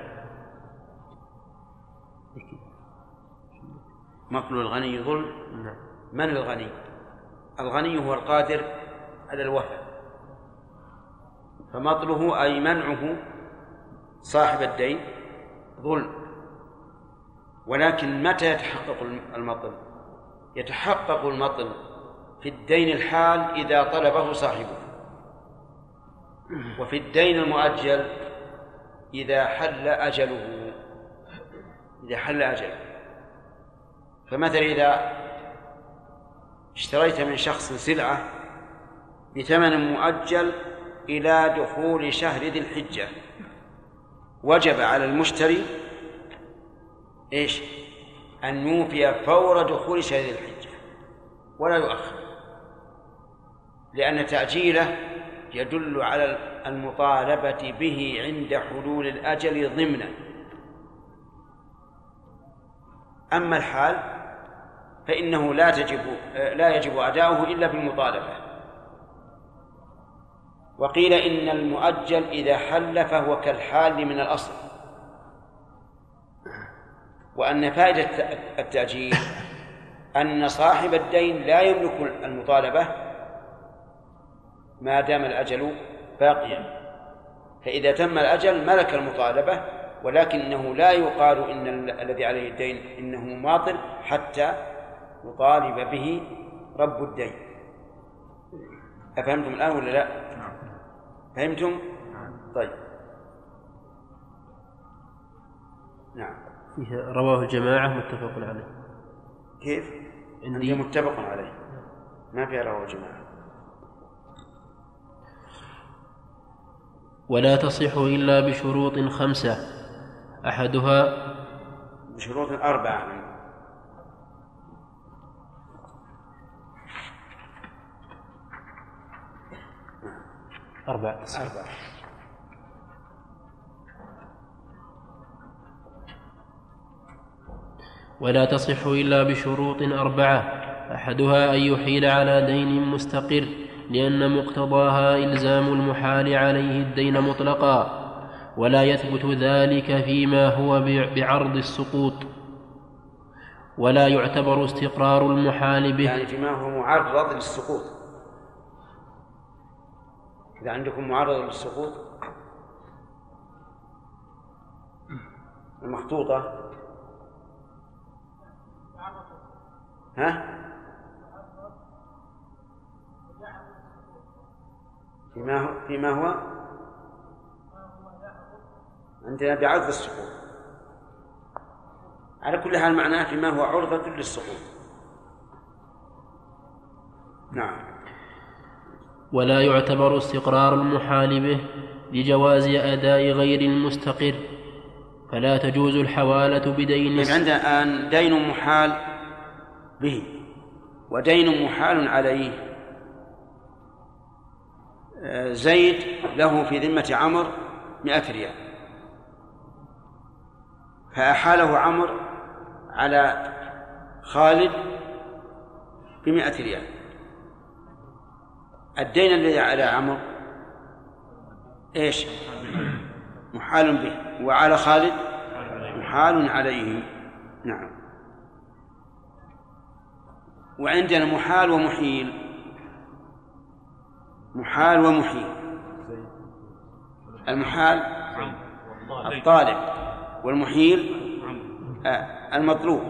مطل الغني ظلم. من الغني؟ الغني هو القادر على الوفاء. فمطله أي منعه صاحب الدين ظلم. ولكن متى يتحقق المطل؟ يتحقق المطل في الدين الحال إذا طلبه صاحبه. وفي الدين المؤجل إذا حل أجله. إذا حل أجله. فمثلا إذا اشتريت من شخص سلعة بثمن مؤجل إلى دخول شهر ذي الحجة. وجب على المشتري إيش؟ أن يوفي فور دخول شهر ذي الحجة. ولا يؤخر. لأن تأجيله يدل على المطالبة به عند حلول الأجل ضمنا. أما الحال فإنه لا تجب لا يجب أداؤه إلا بالمطالبة. وقيل إن المؤجل إذا حل فهو كالحال من الأصل. وأن فائدة التأجيل أن صاحب الدين لا يملك المطالبة ما دام الأجل باقيا. فإذا تم الأجل ملك المطالبة ولكنه لا يقال إن ال- الذي عليه الدين إنه ماطل حتى يطالب به رب الدين. أفهمتم الآن ولا لا؟ فهمتم؟ طيب. نعم. فيه رواه الجماعة متفق عليه. كيف؟ عندي. متفق عليه. ما في رواه جماعة ولا تصح إلا بشروط خمسة. أحدها بشروط أربعة. أربعة. أربعة. ولا تصح إلا بشروط أربعة. أحدها أن يحيل على دين مستقر. لأن مقتضاها إلزام المحال عليه الدين مطلقا ولا يثبت ذلك فيما هو بع- بعرض السقوط. ولا يعتبر استقرار المحال به. يعني فيما هو معرض للسقوط. إذا عندكم معرض للسقوط المخطوطة. ها؟ فيما هو فيما هو؟ عندنا بعرض السقوط. على كل حال معناه فيما هو عرضة للسقوط. نعم. ولا يعتبر استقرار المحال به لجواز أداء غير المستقر فلا تجوز الحوالة بدين. طيب عندنا الآن دين محال به ودين محال عليه. زيد له في ذمة عمر مئة ريال. فأحاله عمر على خالد بمئة ريال. الدين الذي على عمرو إيش؟ محال به. وعلى خالد؟ محال عليه. نعم. وعندنا محال ومحيل. محال ومحيل المحال الطالب والمحيل آه، المطلوب.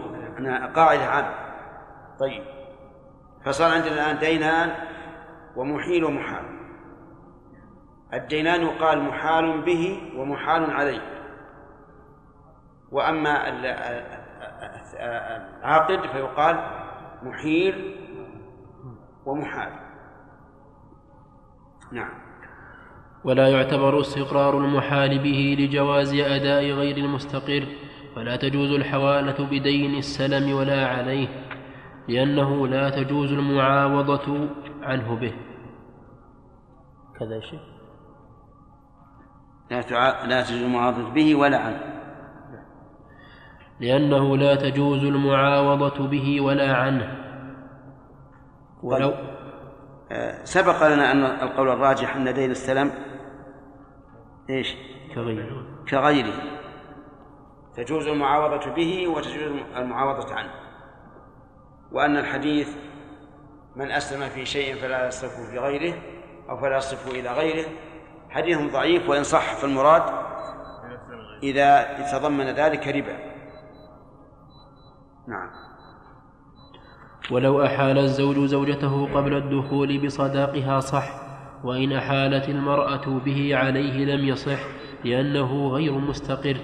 قاعدة عامة طيب. فصار عندنا الآن دينان ومحيل ومحال. الدينان يقال محال به ومحال عليه. وأما العاقد فيقال محيل ومحال. نعم. ولا يعتبر استقرار المحال به لجواز أداء غير المستقر فلا تجوز الحوالة بدين السلم ولا عليه لأنه لا تجوز المعاوضة عنه به. كذا شيء لا تع... لا تجوز المعاوضة به ولا عنه. لأنه لا تجوز المعاوضة به ولا عنه. ولو سبق لنا أن القول الراجح أن دين السلم إيش؟ كغيره كغيره. تجوز المعاوضة به وتجوز المعاوضة عنه. وأن الحديث من أسلم في شيء فلا يصرفه في غيره أو فلا يصرفه إلى غيره حديث ضعيف وإن صح فالمراد إذا تضمن ذلك ربا. نعم. ولو أحال الزوج زوجته قبل الدخول بصداقها صح وإن أحالت المرأة به عليه لم يصح لأنه غير مستقر.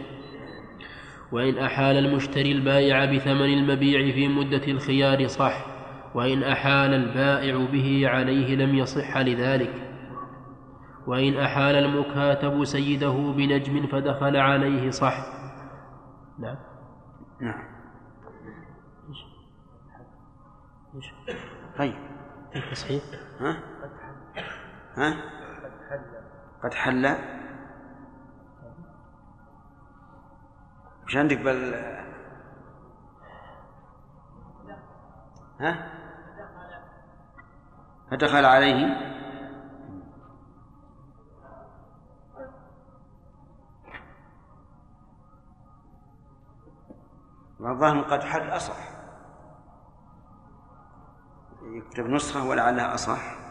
وإن أحال المشتري البائع بثمن المبيع في مدة الخيار صح وإن أحال البائع به عليه لم يصح لذلك. وإن أحال المكاتب سيده بنجم فدخل عليه صح. نعم. نعم. طيب. تصحيح ها؟ ها؟ قد حل. وش عندك بل ها؟ فدخل عليه؟ والظاهر قد حل أصح. يكتب نسخة ولعلها أصح.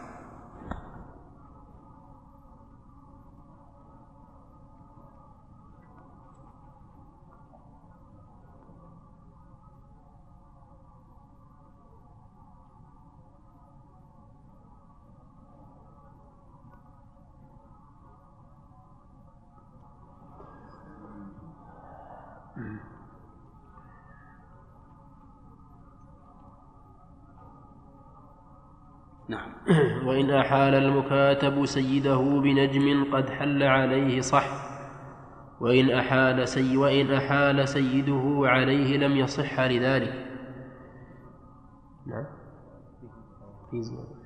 أحال المكاتب سيده بنجم قد حل عليه صح وإن أحال سي وإن أحال سيده عليه لم يصح لذلك. نعم. في زيادة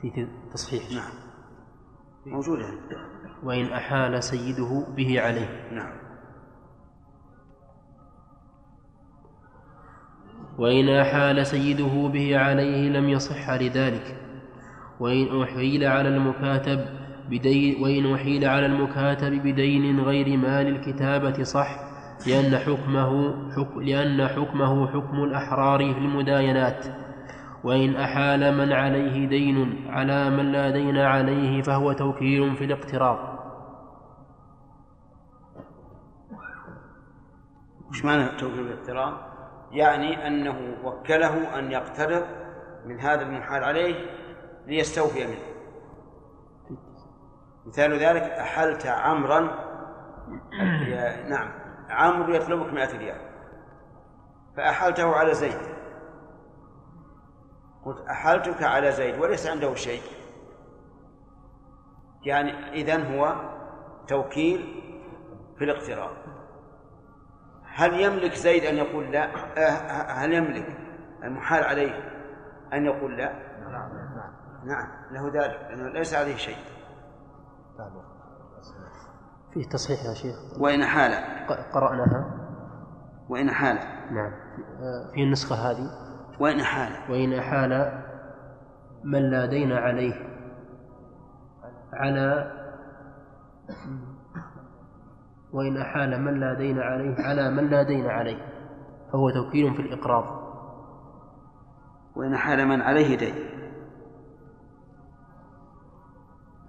في تصحيح. نعم. موجودة وإن أحال سيده به عليه. نعم. وإن أحال سيده به عليه لم يصح لذلك. وإن أحيل على المكاتب بدين وإن أحيل على المكاتب بدين غير مال الكتابة صح لأن حكمه حكم لأن حكمه حكم الأحرار في المداينات وإن أحال من عليه دين على من لا دين عليه فهو توكيل في الاقتراض وش معنى توكيل الاقتراض؟ يعني أنه وكله أن يقترض من هذا المحال عليه ليستوفي منه. مثال ذلك أحلت عمرا نعم عمرو يطلبك مئة ريال. فأحلته على زيد. قلت أحلتك على زيد وليس عنده شيء. يعني إذن هو توكيل في الاقتراض هل يملك زيد أن يقول لا؟ آه، هل يملك المحال عليه أن يقول لا؟ نعم له ذلك لأنه ليس عليه شيء. فيه تصحيح يا شيخ؟ وإن حال. قرأناها. وإن أحال نعم. في النسخة هذه؟ وإن أحال وإن أحال من لا دين عليه. على وإن أحال من لا دين عليه على من لا دين عليه. فهو توكيل في الإقراض وإن أحال من عليه دين.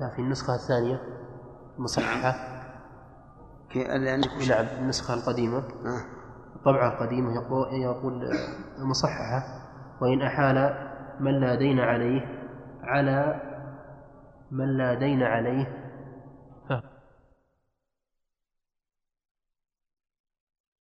في النسخة الثانية المصححة كي- اللي عندك نعم النسخة القديمة. آه. الطبعة القديمة يقول, يقول المصححة وإن أحال من لا دين عليه على من لا دين عليه